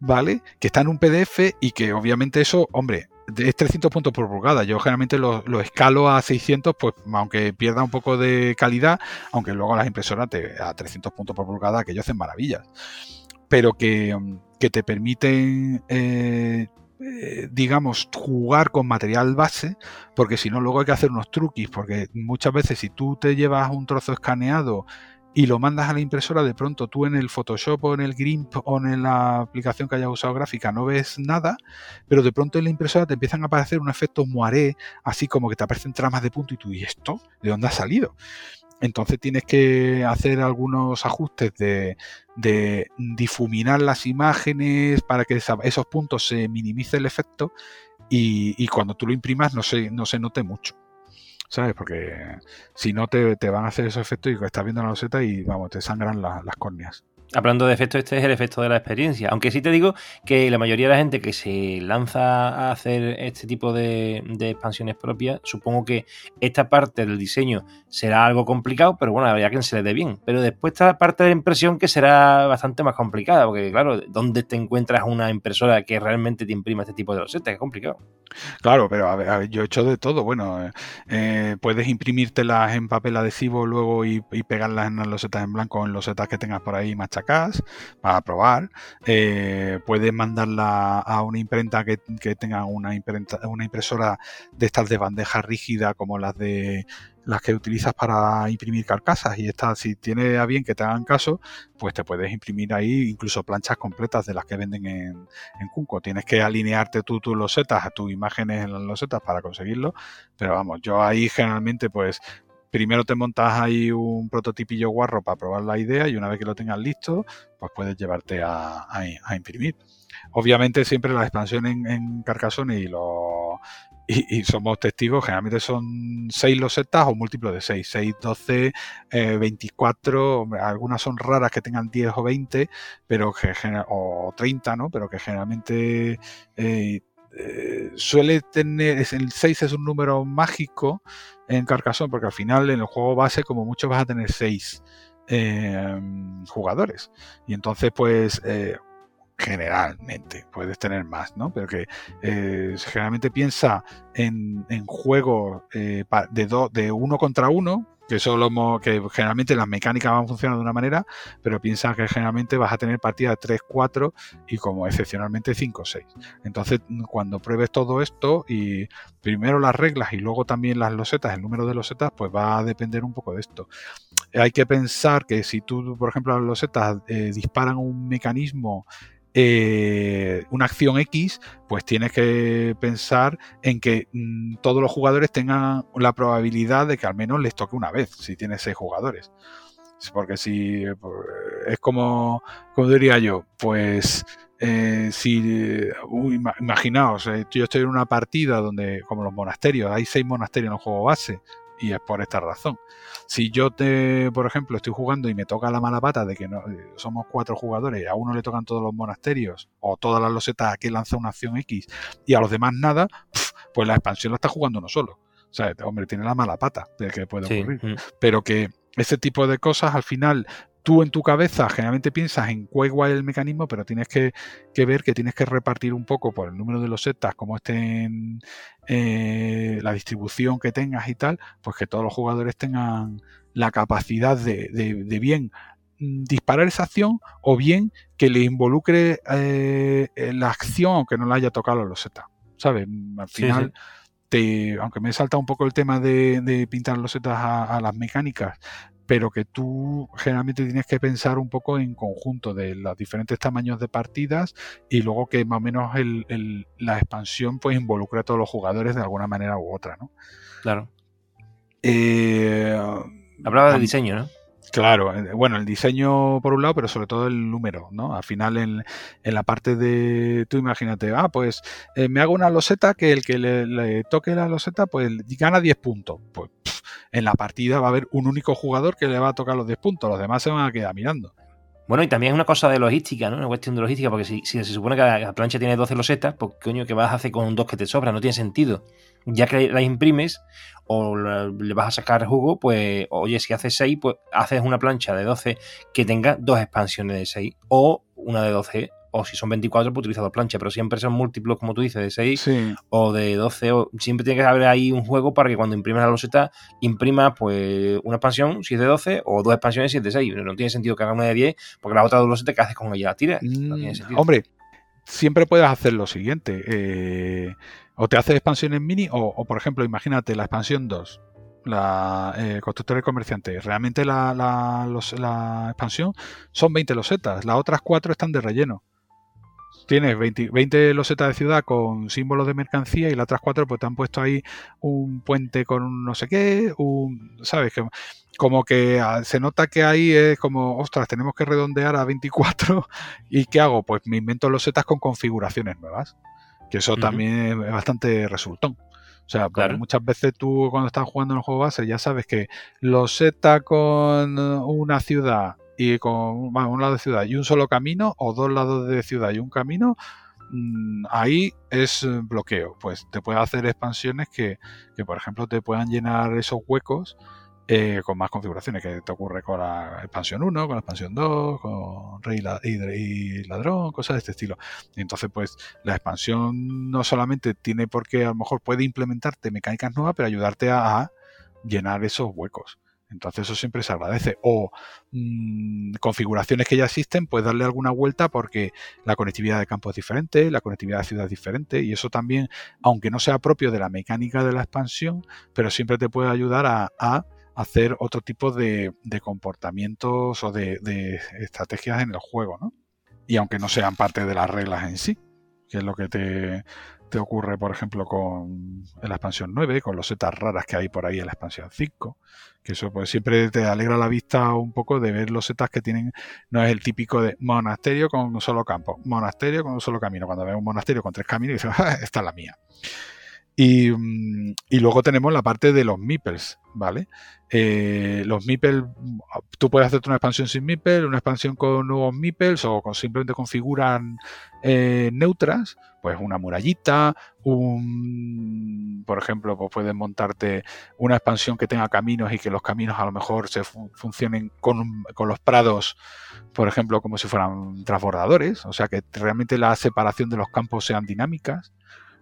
¿vale? Que está en un PDF y que obviamente eso, hombre, es 300 puntos por pulgada. Yo generalmente lo, escalo a 600, pues aunque pierda un poco de calidad, aunque luego las impresoras a 300 puntos por pulgada, que ellos hacen maravillas. Pero que, te permiten, eh, eh, digamos, jugar con material base, porque si no, luego hay que hacer unos truquis, porque muchas veces si tú te llevas un trozo escaneado y lo mandas a la impresora, de pronto tú en el Photoshop o en el GRIMP o en la aplicación que hayas usado gráfica no ves nada, pero de pronto en la impresora te empiezan a aparecer un efecto moiré, así como que te aparecen tramas de punto y tú, ¿y esto? ¿De dónde ha salido? Entonces tienes que hacer algunos ajustes de, difuminar las imágenes para que esos puntos se minimice el efecto y, cuando tú lo imprimas no no se note mucho. ¿Sabes? Porque si no te, van a hacer esos efectos y estás viendo la loseta y vamos, te sangran las córneas. Hablando de efecto, este es el efecto de la experiencia. Aunque sí te digo que la mayoría de la gente que se lanza a hacer este tipo de, expansiones propias, supongo que esta parte del diseño será algo complicado, pero bueno, habría quien se le dé bien. Pero después está la parte de la impresión que será bastante más complicada, porque claro, ¿dónde te encuentras una impresora que realmente te imprima este tipo de losetas? Es complicado. Claro, pero a ver, yo he hecho de todo. Bueno, eh, eh, puedes imprimírtelas en papel adhesivo luego y, pegarlas en las losetas en blanco en losetas que tengas por ahí más para probar. Eh, puedes mandarla a una imprenta que, tenga una, imprenta, una impresora de estas de bandeja rígida como las de las que utilizas para imprimir carcasas y esta, si tiene a bien que te hagan caso, pues te puedes imprimir ahí incluso planchas completas de las que venden en, en Cunco. Tienes que alinearte tú tus losetas a tus imágenes en las losetas para conseguirlo, pero vamos, yo ahí generalmente pues primero te montas ahí un prototipillo guarro para probar la idea y una vez que lo tengas listo, pues puedes llevarte a, imprimir. Obviamente siempre la expansión en, en Carcassonne y los y, somos testigos, generalmente son 6 losetas o múltiplos de 6, 6, 12, 24, algunas son raras que tengan 10 o 20, pero que, o 30, ¿no? Pero que generalmente eh, eh, suele tener, el 6 es un número mágico en Carcassonne, porque al final en el juego base como mucho vas a tener 6 em, jugadores. Y entonces pues eh, generalmente puedes tener más, ¿no? Pero que eh, generalmente piensa en, en juegos de, de uno contra uno, que solo que generalmente las mecánicas van a funcionar de una manera, pero piensa que generalmente vas a tener partidas 3, 4 y como excepcionalmente 5 o 6. Entonces, cuando pruebes todo esto y primero las reglas y luego también las losetas, el número de losetas, pues va a depender un poco de esto. Hay que pensar que si tú, por ejemplo, las losetas eh, disparan un mecanismo eh, una acción X, pues tienes que pensar en que mm, todos los jugadores tengan la probabilidad de que al menos les toque una vez, si tienes seis jugadores. Porque si pues, es como, como diría yo, pues eh, si imaginaos, eh, yo estoy en una partida donde, como los monasterios, hay seis monasterios en el juego base, y es por esta razón. Si yo, te, por ejemplo, estoy jugando y me toca la mala pata de que no, eh, somos cuatro jugadores y a uno le tocan todos los monasterios o todas las losetas a que lanza una acción X y a los demás nada, pues la expansión la está jugando uno solo. O sea, hombre, tiene la mala pata de que puede ocurrir. Mm. Pero que ese tipo de cosas al final tú en tu cabeza generalmente piensas en cuál igual el mecanismo, pero tienes que, ver que tienes que repartir un poco por el número de los setas, cómo estén eh, la distribución que tengas y tal, pues que todos los jugadores tengan la capacidad de, bien mm, disparar esa acción o bien que le involucre eh, la acción aunque no le haya tocado a los setas. ¿Sabes? Al final, Te, aunque me salta un poco el tema de, pintar los setas a, las mecánicas, pero que tú generalmente tienes que pensar un poco en conjunto de los diferentes tamaños de partidas y luego que más o menos la expansión pues involucre a todos los jugadores de alguna manera u otra, ¿no? Claro. Eh, Hablaba del diseño, ¿no? Claro, eh, bueno, el diseño por un lado, pero sobre todo el número, ¿no? Al final en, la parte de, tú imagínate, ah, pues eh, me hago una loseta que el que le, toque la loseta, pues gana 10 puntos. Pues en la partida va a haber un único jugador que le va a tocar los 10 puntos, los demás se van a quedar mirando. Bueno, y también es una cosa de logística, ¿no? Una cuestión de logística, porque si, se supone que la, plancha tiene 12 losetas, pues coño, ¿qué vas a hacer con dos que te sobran? No tiene sentido. Ya que las imprimes o le vas a sacar jugo, pues, oye, si haces 6, pues haces una plancha de 12 que tenga dos expansiones de 6 o una de 12 o si son 24, pues utiliza dos planchas, pero siempre son múltiplos, como tú dices, de 6 o de 12. O, siempre tiene que haber ahí un juego para que cuando imprimas la loseta, imprimas pues una expansión si es de 12 o dos expansiones si es de 6. No tiene sentido que haga una de 10, porque la otra dos losetas que haces con ella la tiras. no tiene mm, sentido. Hombre, siempre puedes hacer lo siguiente. Eh, o te haces expansiones mini, o, por ejemplo, imagínate la expansión 2 la eh, constructor y comerciante. Realmente la, la, la, expansión son 20 losetas, las otras 4 están de relleno tienes 20, losetas de ciudad con símbolos de mercancía y las otras cuatro pues te han puesto ahí un puente con un no sé qué, un, ¿sabes? Que, como que ah, se nota que ahí es como, ostras, tenemos que redondear a 24 y ¿qué hago? Pues me invento losetas con configuraciones nuevas, que eso también es bastante resultón. O sea, muchas veces tú cuando estás jugando en el juego base ya sabes que loseta con una ciudad y con un lado de ciudad y un solo camino o dos lados de ciudad y un camino, mm, ahí es bloqueo. Pues te puede hacer expansiones que, por ejemplo, te puedan llenar esos huecos eh, con más configuraciones, que te ocurre con la expansión 1, con la expansión 2, con Rey y Ladrón, cosas de este estilo. Y entonces, pues la expansión no solamente tiene por qué, a lo mejor puede implementarte mecánicas nuevas, pero ayudarte a llenar esos huecos. Entonces eso siempre se agradece. O mm, configuraciones que ya existen, pues darle alguna vuelta porque la conectividad de campo es diferente, la conectividad de ciudad es diferente y eso también, aunque no sea propio de la mecánica de la expansión, pero siempre te puede ayudar a, hacer otro tipo de, comportamientos o de, de, estrategias en el juego, ¿no? Y aunque no sean parte de las reglas en sí, que es lo que te, te ocurre, por ejemplo, con la expansión 9, con los setas raras que hay por ahí en la expansión 5, que eso pues siempre te alegra la vista un poco de ver los setas que tienen, no es el típico de monasterio con un solo campo, monasterio con un solo camino. Cuando ves un monasterio con tres caminos, dices, ah, esta es la mía. Mm, y, luego tenemos la parte de los meeples, ¿vale? Eh, los meeples, tú puedes hacerte una expansión sin meeples, una expansión con nuevos meeples o con simplemente configuran eh, neutras, pues una murallita, un, por ejemplo, pues puedes montarte una expansión que tenga caminos y que los caminos a lo mejor se funcionen con, con los prados, por ejemplo, como si fueran transbordadores, o sea que realmente la separación de los campos sean dinámicas.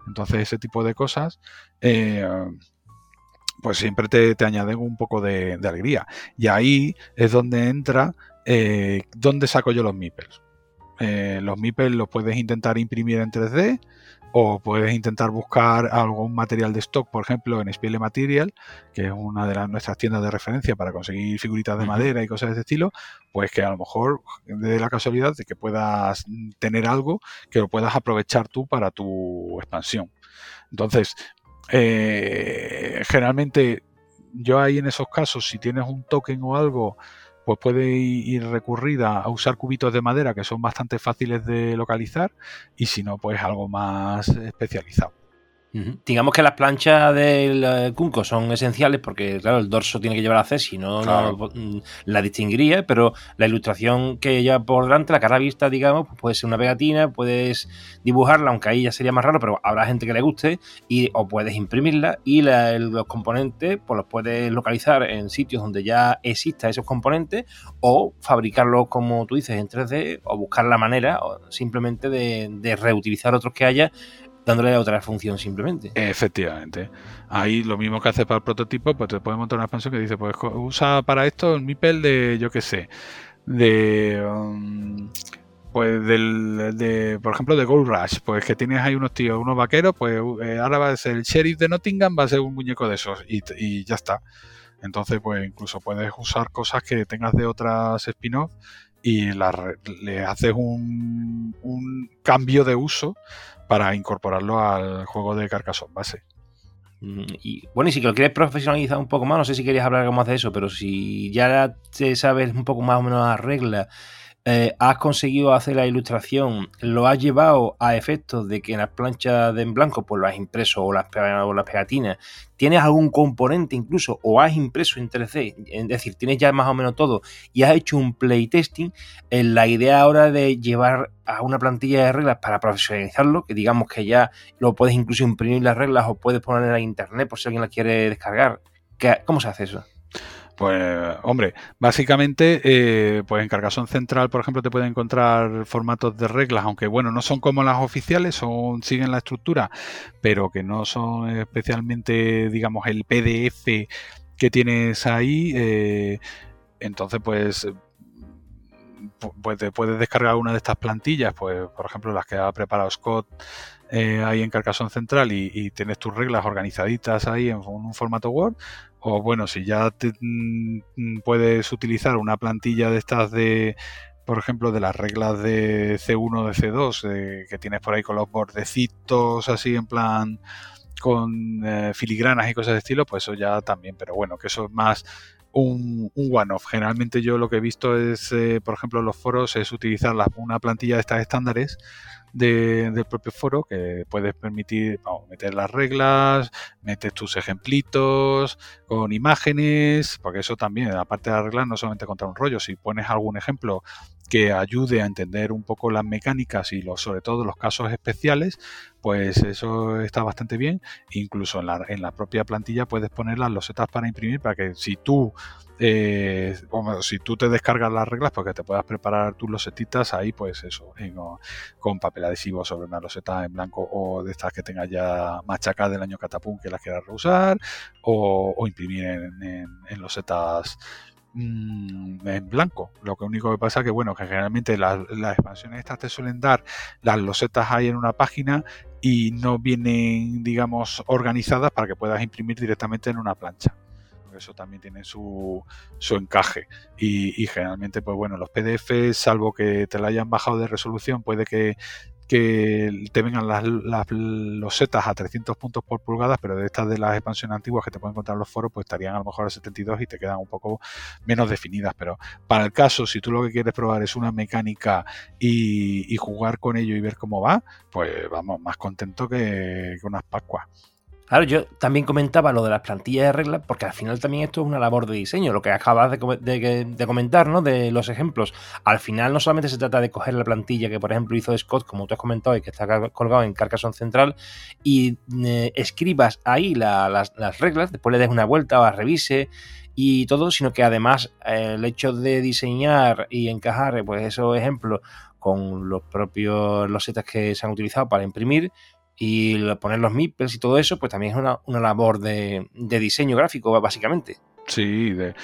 Entonces, ese tipo de cosas, eh, pues siempre te, te añaden un poco de, alegría. Y ahí es donde entra, eh, ¿dónde saco yo los meeples? Eh, los meeples los puedes intentar imprimir en 3D o puedes intentar buscar algún material de stock, por ejemplo, en Spiele Material, que es una de las, nuestras tiendas de referencia para conseguir figuritas de madera y cosas de ese estilo, pues que a lo mejor de la casualidad de que puedas tener algo que lo puedas aprovechar tú para tu expansión. Entonces, eh, generalmente yo ahí en esos casos, si tienes un token o algo, pues puede ir recurrida a usar cubitos de madera que son bastante fáciles de localizar y si no, pues algo más especializado. Digamos que las planchas del Kunko eh, son esenciales porque, claro, el dorso tiene que llevar a C, si no, mm, la distinguiría, pero la ilustración que lleva por delante, la cara vista, digamos, pues puede ser una pegatina, puedes dibujarla, aunque ahí ya sería más raro, pero habrá gente que le guste, y, o puedes imprimirla y los componentes pues los puedes localizar en sitios donde ya existan esos componentes o fabricarlos, como tú dices, en 3D o buscar la manera simplemente de, de reutilizar otros que haya dándole otra función simplemente. Efectivamente. Ahí lo mismo que hace para el prototipo, pues te puede montar una expansión que dice, pues usa para esto el MIPEL de, yo qué sé, de... Um, pues del, de, por ejemplo, de Gold Rush, pues que tienes ahí unos tíos, unos vaqueros, pues eh, ahora va a ser el sheriff de Nottingham, va a ser un muñeco de esos y, ya está. Entonces, pues incluso puedes usar cosas que tengas de otras spin-off y le haces un, cambio de uso para incorporarlo al juego de Carcassonne base. Mm, y bueno, y si lo quieres profesionalizar un poco más, no sé si querías hablar algo más de eso, pero si ya te sabes un poco más o menos las reglas eh, has conseguido hacer la ilustración, lo has llevado a efectos de que en las planchas de en blanco pues lo has impreso o las, o las pegatinas, tienes algún componente incluso o has impreso en 3D, es decir, tienes ya más o menos todo y has hecho un playtesting, la idea ahora de llevar a una plantilla de reglas para profesionalizarlo, que digamos que ya lo puedes incluso imprimir las reglas o puedes poner en internet por si alguien la quiere descargar. ¿Cómo se hace eso? Pues, hombre, básicamente, eh, pues en Carcassonne Central, por ejemplo, te pueden encontrar formatos de reglas, aunque bueno, no son como las oficiales, son, siguen la estructura, pero que no son especialmente, digamos, el PDF que tienes ahí. Eh, entonces, pues, pues te puedes descargar una de estas plantillas, pues, por ejemplo, las que ha preparado Scott eh, ahí en Carcassonne Central y, tienes tus reglas organizaditas ahí en un formato Word, o bueno, si ya mm, puedes utilizar una plantilla de estas de, por ejemplo, de las reglas de C1 de C2, que tienes por ahí con los bordecitos así en plan con eh, filigranas y cosas de estilo, pues eso ya también, pero bueno, que eso es más un, one-off. Generalmente yo lo que he visto es, eh, por ejemplo, en los foros, es utilizar una plantilla de estas estándares del propio foro que puedes permitir meter las reglas, metes tus ejemplitos con imágenes, porque eso también, aparte de las reglas, no solamente contra un rollo, si pones algún ejemplo que ayude a entender un poco las mecánicas y los, sobre todo los casos especiales, pues eso está bastante bien. Incluso en la, en la propia plantilla puedes poner las losetas para imprimir para que si tú eh, si tú te descargas las reglas, porque pues te puedas preparar tus losetitas ahí, pues eso, con papel adhesivo sobre una loseta en blanco o de estas que tengas ya machacadas del año catapum que las quieras reusar, o, imprimir en, en losetas Mm, en blanco. Lo que único que pasa es que, bueno, que generalmente las, expansiones estas te suelen dar las losetas ahí en una página y no vienen, digamos, organizadas para que puedas imprimir directamente en una plancha. Eso también tiene su, su encaje. Y, y, generalmente, pues bueno, los PDFs, salvo que te la hayan bajado de resolución, puede que que te vengan las, las losetas a 300 puntos por pulgadas, pero de estas de las expansiones antiguas que te pueden encontrar en los foros, pues estarían a lo mejor a 72 y te quedan un poco menos definidas. Pero para el caso, si tú lo que quieres probar es una mecánica y, jugar con ello y ver cómo va, pues vamos, más contento que, que unas pascuas. Claro, yo también comentaba lo de las plantillas de reglas, porque al final también esto es una labor de diseño, lo que acabas de, comentar, ¿no? De los ejemplos. Al final no solamente se trata de coger la plantilla que, por ejemplo, hizo Scott, como tú has comentado, y que está colgado en Carcassonne Central, y eh, escribas ahí las, reglas, después le des una vuelta o la revise y todo, sino que además eh, el hecho de diseñar y encajar pues esos ejemplos con los propios losetas que se han utilizado para imprimir, y poner los meeples y todo eso, pues también es una, labor de, de diseño gráfico, básicamente. Sí, de,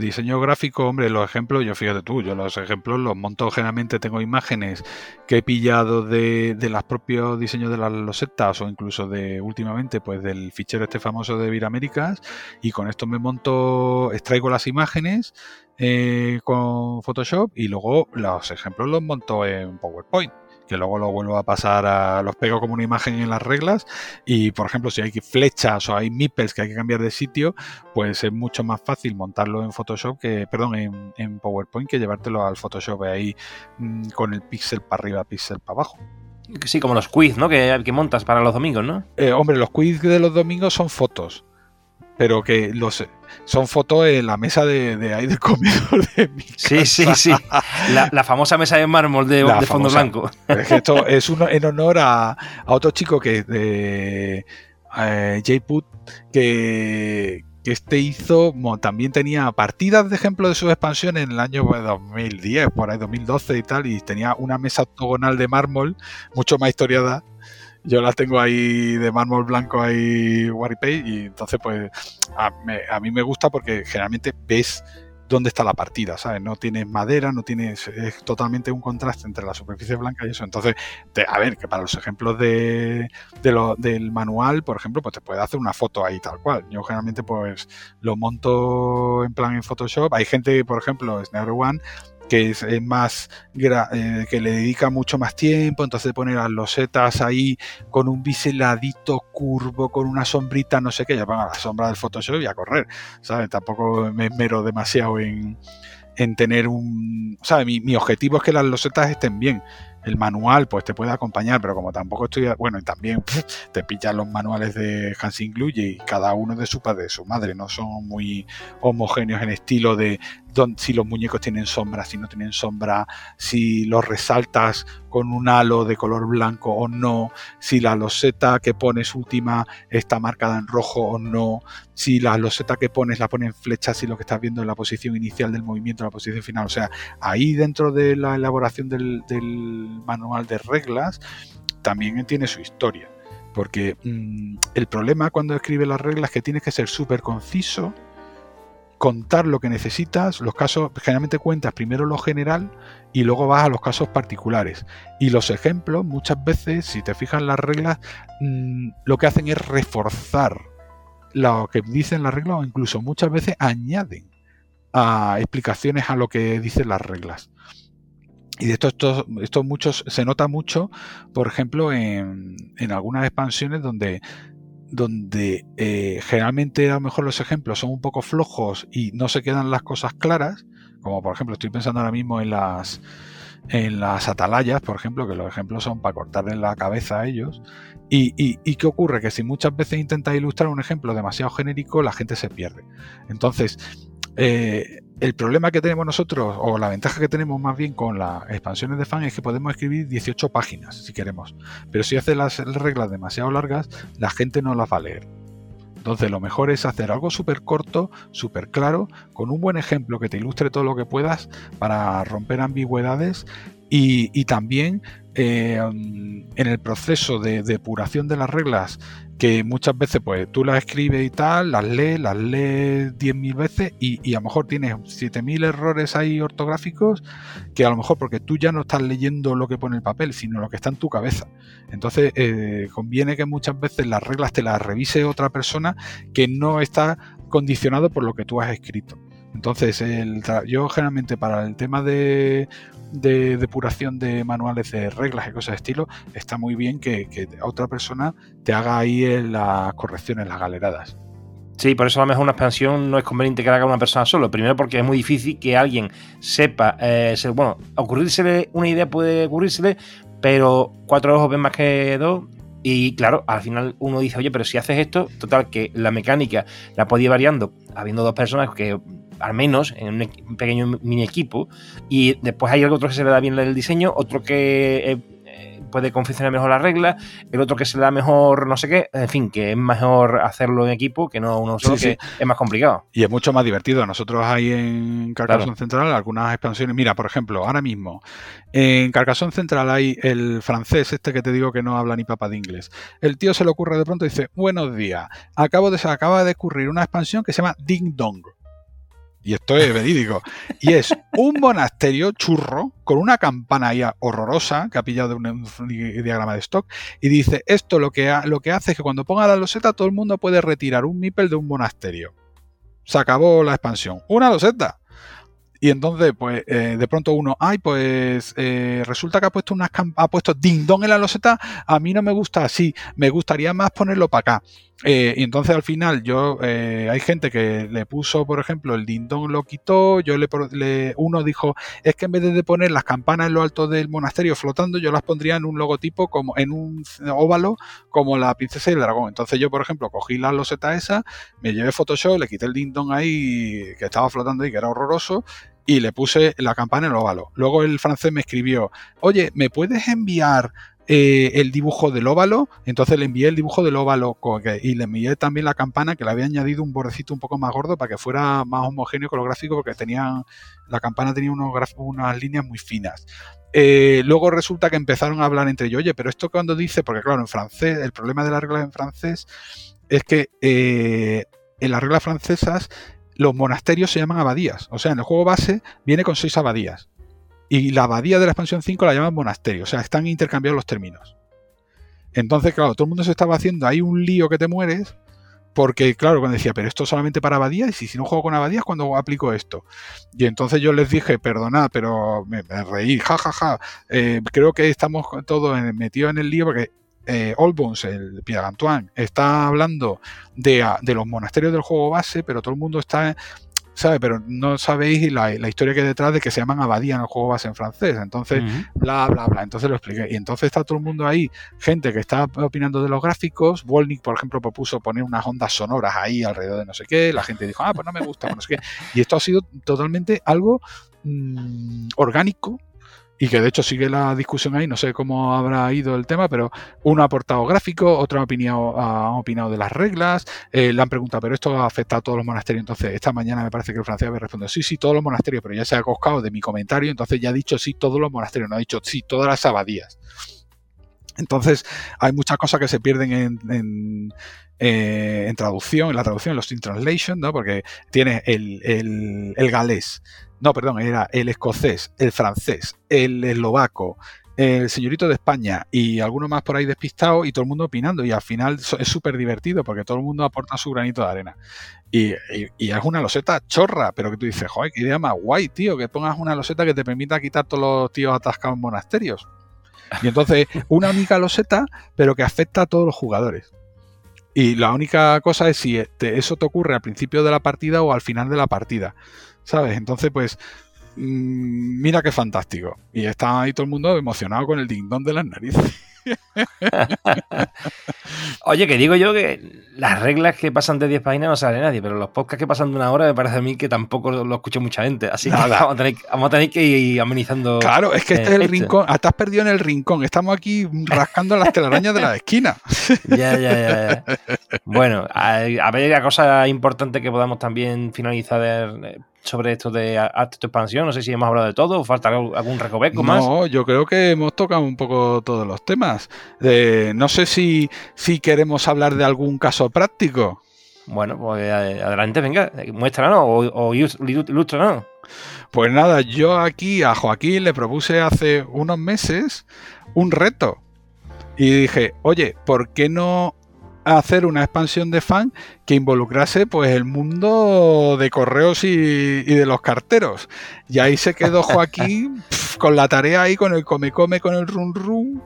diseño gráfico, hombre, los ejemplos, yo fíjate tú, yo los ejemplos los monto generalmente, tengo imágenes que he pillado de, de los propios diseños de las losetas o incluso de últimamente, pues del fichero este famoso de Viraméricas y con esto me monto, extraigo las imágenes eh, con Photoshop y luego los ejemplos los monto en PowerPoint que luego lo vuelvo a pasar a los pego como una imagen en las reglas y por ejemplo si hay flechas o hay meeples que hay que cambiar de sitio pues es mucho más fácil montarlo en Photoshop que perdón en, PowerPoint que llevártelo al Photoshop ahí mm, con el pixel para arriba pixel para abajo Sí, como los quiz, ¿no? Que, que montas para los domingos, ¿no? Eh, hombre, los quiz de los domingos son fotos pero que los son fotos en la mesa de, ahí del comedor de mi casa. Sí, sí, sí. La, famosa mesa de mármol de, fondo blanco. Es que esto es uno, en honor a, otro chico que de eh, Jay Put que, que este hizo, también tenía partidas de ejemplo de sus expansiones en el año 2010, pues, por ahí 2012 y tal, y tenía una mesa octogonal de mármol, mucho más historiada, yo las tengo ahí de mármol blanco ahí Waripay y entonces pues a, mí me gusta porque generalmente ves dónde está la partida, ¿sabes? No tienes madera, no tienes, es totalmente un contraste entre la superficie blanca y eso. Entonces, a ver, que para los ejemplos de, del manual, por ejemplo, pues te puede hacer una foto ahí tal cual. Yo generalmente pues lo monto en plan en Photoshop. Hay gente, por ejemplo, Snare One, que es, más eh, que le dedica mucho más tiempo, entonces pone las losetas ahí con un biseladito curvo, con una sombrita, no sé qué, ya pongo la sombra del Photoshop y a correr, ¿sabes? Tampoco me esmero demasiado en, en tener un... ¿Sabes? Mi, mi objetivo es que las losetas estén bien el manual pues te puede acompañar, pero como tampoco estoy, bueno, y también te pillan los manuales de Hansing Glue y cada uno de su padre, de su madre, no son muy homogéneos en estilo de si los muñecos tienen sombra, si no tienen sombra, si los resaltas con un halo de color blanco o no, si la loseta que pones última está marcada en rojo o no, si la loseta que pones la pone en flecha, si lo que estás viendo es la posición inicial del movimiento, la posición final. O sea, ahí dentro de la elaboración del, manual de reglas también tiene su historia. Porque mm, el problema cuando escribe las reglas es que tienes que ser súper conciso contar lo que necesitas, los casos, generalmente cuentas primero lo general y luego vas a los casos particulares. Y los ejemplos, muchas veces, si te fijas en las reglas, mm, lo que hacen es reforzar lo que dicen las reglas o incluso muchas veces añaden a explicaciones a lo que dicen las reglas. Y de esto, esto, muchos, se nota mucho, por ejemplo, en, en algunas expansiones donde donde eh, generalmente a lo mejor los ejemplos son un poco flojos y no se quedan las cosas claras, como por ejemplo estoy pensando ahora mismo en las en las atalayas, por ejemplo, que los ejemplos son para cortarle la cabeza a ellos. Y, y, qué ocurre? Que si muchas veces intentas ilustrar un ejemplo demasiado genérico, la gente se pierde. Entonces, eh, el problema que tenemos nosotros, o la ventaja que tenemos más bien con las expansiones de fan, es que podemos escribir 18 páginas si queremos. Pero si hace las reglas demasiado largas, la gente no las va a leer. Entonces lo mejor es hacer algo súper corto, súper claro, con un buen ejemplo que te ilustre todo lo que puedas para romper ambigüedades y, también eh, en el proceso de depuración de las reglas que muchas veces pues tú las escribes y tal, las lees, las lees 10.000 veces y, a lo mejor tienes 7.000 errores ahí ortográficos que a lo mejor porque tú ya no estás leyendo lo que pone el papel, sino lo que está en tu cabeza. Entonces eh, conviene que muchas veces las reglas te las revise otra persona que no está condicionado por lo que tú has escrito. Entonces, el, yo generalmente para el tema de de depuración de manuales de reglas y cosas de estilo, está muy bien que, otra persona te haga ahí las correcciones, las galeradas. Sí, por eso a lo mejor una expansión no es conveniente que la haga una persona solo. Primero porque es muy difícil que alguien sepa, eh, bueno, ocurrírsele una idea puede ocurrírsele, pero cuatro ojos ven más que dos. Y claro, al final uno dice, oye, pero si haces esto, total, que la mecánica la podía ir variando, habiendo dos personas que al menos en un pequeño mini equipo, y después hay otro que se le da bien el diseño, otro que eh, eh, puede confeccionar mejor las reglas, el otro que se da mejor no sé qué, en fin, que es mejor hacerlo en equipo que no uno solo, que es más complicado. Y es mucho más divertido. Nosotros hay en Carcassonne Central algunas expansiones. Mira, por ejemplo, ahora mismo en Carcassonne Central hay el francés, este que te digo que no habla ni papa de inglés. El tío se le ocurre de pronto y dice, buenos días, acabo de, acaba de ocurrir una expansión que se llama Ding Dong y esto es verídico, y es un monasterio churro con una campana ahí horrorosa que ha pillado de un, diagrama de stock y dice, esto lo que, lo que hace es que cuando ponga la loseta todo el mundo puede retirar un mipel de un monasterio. Se acabó la expansión. Una loseta. Y entonces, pues, eh, de pronto uno, ay, pues eh, resulta que ha puesto unas ha puesto ding dong en la loseta, a mí no me gusta así, me gustaría más ponerlo para acá. Eh, y entonces al final yo hay gente que le puso, por ejemplo, el ding dong lo quitó, yo le, uno dijo, es que en vez de poner las campanas en lo alto del monasterio flotando, yo las pondría en un logotipo como en un óvalo como la princesa y el dragón. Entonces yo, por ejemplo, cogí la loseta esa, me llevé Photoshop, le quité el ding dong ahí que estaba flotando y que era horroroso y le puse la campana en el óvalo. Luego el francés me escribió, oye, ¿me puedes enviar eh, el dibujo del óvalo? Entonces le envié el dibujo del óvalo y le envié también la campana que le había añadido un bordecito un poco más gordo para que fuera más homogéneo con lo gráfico porque tenía, la campana tenía unos unas líneas muy finas. Eh, luego resulta que empezaron a hablar entre ellos, oye, pero esto cuando dice, porque claro, en francés, el problema de las reglas en francés es que eh, en las reglas francesas los monasterios se llaman abadías. O sea, en el juego base viene con seis abadías. Y la abadía de la expansión 5 la llaman monasterio. O sea, están intercambiados los términos. Entonces, claro, todo el mundo se estaba haciendo ahí un lío que te mueres. Porque, claro, cuando decía, pero esto solamente para abadías, y si no juego con abadías, cuando aplico esto? Y entonces yo les dije, perdonad, pero me, reí, jajaja. Ja, ja. Eh, creo que estamos todos metidos en el lío porque eh, Bones, el Pierre Antoine, está hablando de, los monasterios del juego base, pero todo el mundo está, ¿sabe? Pero no sabéis la, historia que hay detrás de que se llaman abadía en el juego base en francés. Entonces, bla, bla, bla. Entonces lo expliqué. Y entonces está todo el mundo ahí, gente que está opinando de los gráficos. Wolnik, por ejemplo, propuso poner unas ondas sonoras ahí alrededor de no sé qué. La gente dijo, ah, pues no me gusta, no sé qué. Y esto ha sido totalmente algo mm, orgánico y que de hecho sigue la discusión ahí, no sé cómo habrá ido el tema, pero uno ha aportado gráfico, otro ha opinado, de las reglas, eh, le han preguntado, pero esto afecta a todos los monasterios, entonces esta mañana me parece que el francés había respondido, sí, sí, todos los monasterios, pero ya se ha coscado de mi comentario, entonces ya ha dicho sí, todos los monasterios, no ha dicho sí, todas las abadías. Entonces, hay muchas cosas que se pierden en, eh, traducción, en la traducción, en los in translation, ¿no? Porque tiene el, el galés, no, perdón, era el escocés, el francés, el eslovaco, el señorito de España y alguno más por ahí despistado y todo el mundo opinando y al final es súper divertido porque todo el mundo aporta su granito de arena. Y, es una loseta chorra, pero que tú dices, joder, qué idea más guay, tío, que pongas una loseta que te permita quitar todos los tíos atascados en monasterios. Y entonces, una única loseta, pero que afecta a todos los jugadores. Y la única cosa es si eso te ocurre al principio de la partida o al final de la partida. ¿Sabes? Entonces, pues, mm, mira qué fantástico. Y está ahí todo el mundo emocionado con el ding de las narices. Oye, que digo yo que las reglas que pasan de 10 páginas no sale nadie, pero los podcasts que pasan de una hora me parece a mí que tampoco lo, escucha mucha gente. Así que vamos a, tener, que ir amenizando. Claro, es que este es el rincón. Estás perdido en el rincón. Estamos aquí rascando las telarañas de la esquina. ya, ya, ya. Bueno, a, a ver, la cosa importante que podamos también finalizar sobre esto de acto de expansión? No sé si hemos hablado de todo o falta algún recoveco más. No, yo creo que hemos tocado un poco todos los temas. no sé si, si queremos hablar de algún caso práctico. Bueno, pues eh, adelante, venga, muéstranos o, o ilústranos. Pues nada, yo aquí a Joaquín le propuse hace unos meses un reto. Y dije, oye, ¿por qué no hacer una expansión de fan que involucrase pues el mundo de correos y, de los carteros. Y ahí se quedó Joaquín con la tarea ahí, con el come come, con el run run.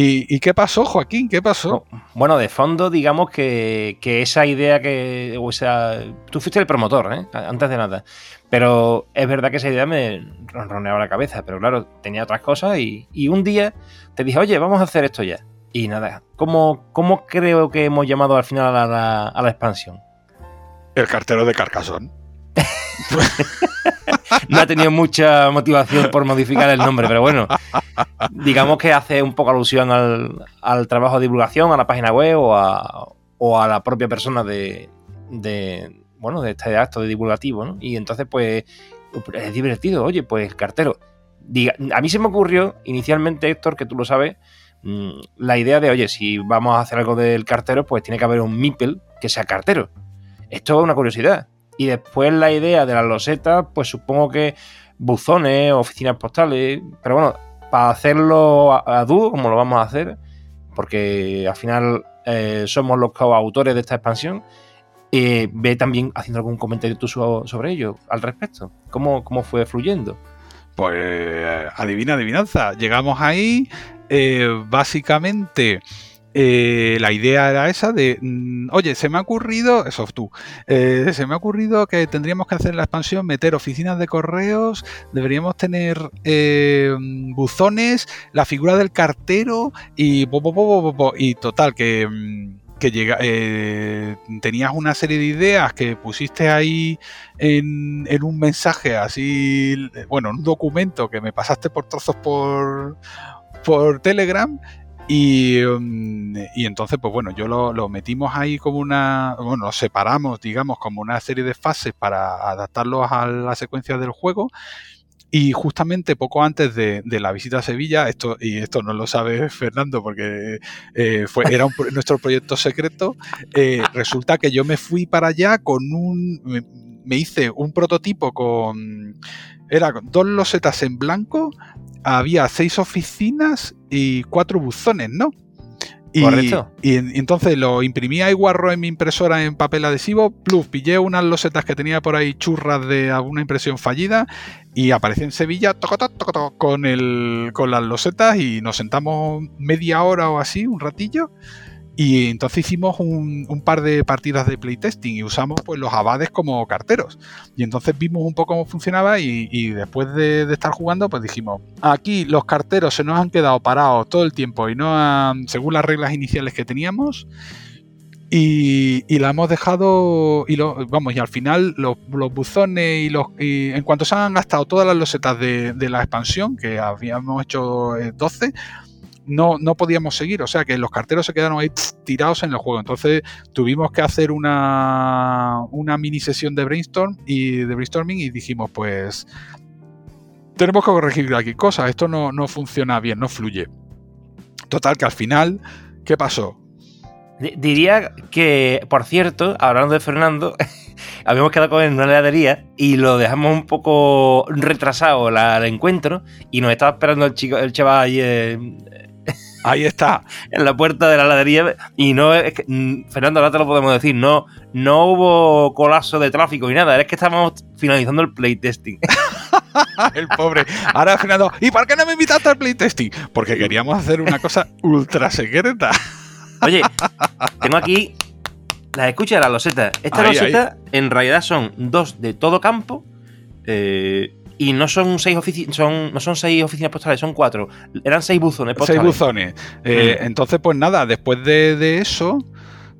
¿Y, qué pasó, Joaquín? ¿Qué pasó? Bueno, de fondo, digamos que, esa idea que. O sea, tú fuiste el promotor, ¿eh? Antes de nada. Pero es verdad que esa idea me ronroneaba la cabeza. Pero claro, tenía otras cosas y, y un día te dije, oye, vamos a hacer esto ya. Y nada, ¿cómo, cómo creo que hemos llamado al final a la, expansión? El cartero de Carcasón. no ha tenido mucha motivación por modificar el nombre, pero bueno, digamos que hace un poco alusión al, trabajo de divulgación, a la página web o a, la propia persona de, bueno, de este acto de divulgativo, ¿no? Y entonces, pues, es divertido, oye, pues, cartero. a mí se me ocurrió inicialmente, Héctor, que tú lo sabes, la idea de, oye, si vamos a hacer algo del cartero, pues tiene que haber un Mipel que sea cartero. Esto es una curiosidad. Y después la idea de las losetas, pues supongo que buzones, oficinas postales, pero bueno, para hacerlo a, dúo, como lo vamos a hacer, porque al final eh, somos los coautores de esta expansión, eh, ve también haciendo algún comentario tú sobre ello, al respecto. ¿Cómo, cómo fue fluyendo? Pues adivina, adivinanza. Llegamos ahí, eh, básicamente eh, la idea era esa de, mm, oye, se me ha ocurrido, eh, se me ha ocurrido que tendríamos que hacer la expansión, meter oficinas de correos, deberíamos tener buzones, la figura del cartero y, y total, que, mm, que llega, tenías una serie de ideas que pusiste ahí en, en un mensaje así, bueno, un documento que me pasaste por trozos por por Telegram Mm, y, entonces, pues bueno, yo lo, metimos ahí como una, bueno, lo separamos, digamos, como una serie de fases para adaptarlos a la secuencia del juego. Y justamente poco antes de, la visita a Sevilla, esto, y esto no lo sabe Fernando porque eh, fue, era nuestro proyecto secreto, eh, resulta que yo me fui para allá con un, me, hice un prototipo con, era dos losetas en blanco, había seis oficinas y cuatro buzones, ¿no? Y, Correcto. Y, entonces lo imprimía y guarro en mi impresora en papel adhesivo, plus pillé unas losetas que tenía por ahí churras de alguna impresión fallida y aparecí en Sevilla con, el, con las losetas y nos sentamos media hora o así, un ratillo, y entonces hicimos un, par de partidas de playtesting y usamos pues los abades como carteros. Y entonces vimos un poco cómo funcionaba y, después de, estar jugando pues dijimos, aquí los carteros se nos han quedado parados todo el tiempo y no según las reglas iniciales que teníamos. Y, la hemos dejado y lo, vamos y al final los, buzones y los en cuanto se han gastado todas las losetas de, de la expansión que habíamos hecho 12 eh, no, no podíamos seguir. O sea que los carteros se quedaron ahí tirados en el juego. Entonces tuvimos que hacer una, una mini sesión de brainstorm y de brainstorming y dijimos, pues tenemos que corregir aquí cosas. Esto no, no funciona bien, no fluye. Total, que al final, ¿qué pasó? Diría que, por cierto, hablando de Fernando, habíamos quedado con él en una heladería y lo dejamos un poco retrasado el encuentro y nos estaba esperando el chico, el chaval ahí Ahí está. en la puerta de la heladería. Y no es que, mm, Fernando, ahora te lo podemos decir, no, no hubo colapso de tráfico ni nada, es que estamos finalizando el playtesting. el pobre. Ahora, Fernando, ¿y por qué no me invitaste al playtesting? Porque queríamos hacer una cosa ultra secreta. Oye, tengo aquí las escuchas de la loseta. Esta loseta en realidad son dos de todo campo. Eh, y no son seis oficinas, son, no son seis oficinas postales, son cuatro. Eran seis buzones postales. Seis buzones. Eh, mm. Entonces, pues nada, después de, eso,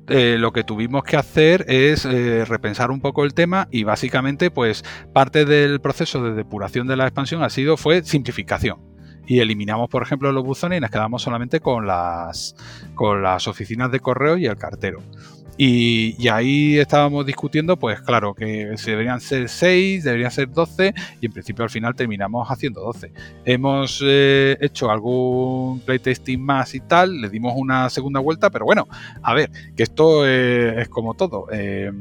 eh, lo que tuvimos que hacer es eh, repensar un poco el tema y básicamente, pues, parte del proceso de depuración de la expansión ha sido, fue simplificación. Y eliminamos, por ejemplo, los buzones y nos quedamos solamente con las, con las oficinas de correo y el cartero. Y, ahí estábamos discutiendo, pues claro, que deberían ser 6, deberían ser 12 y en principio al final terminamos haciendo 12. Hemos eh, hecho algún playtesting más y tal, le dimos una segunda vuelta, pero bueno, a ver, que esto es como todo. Eh,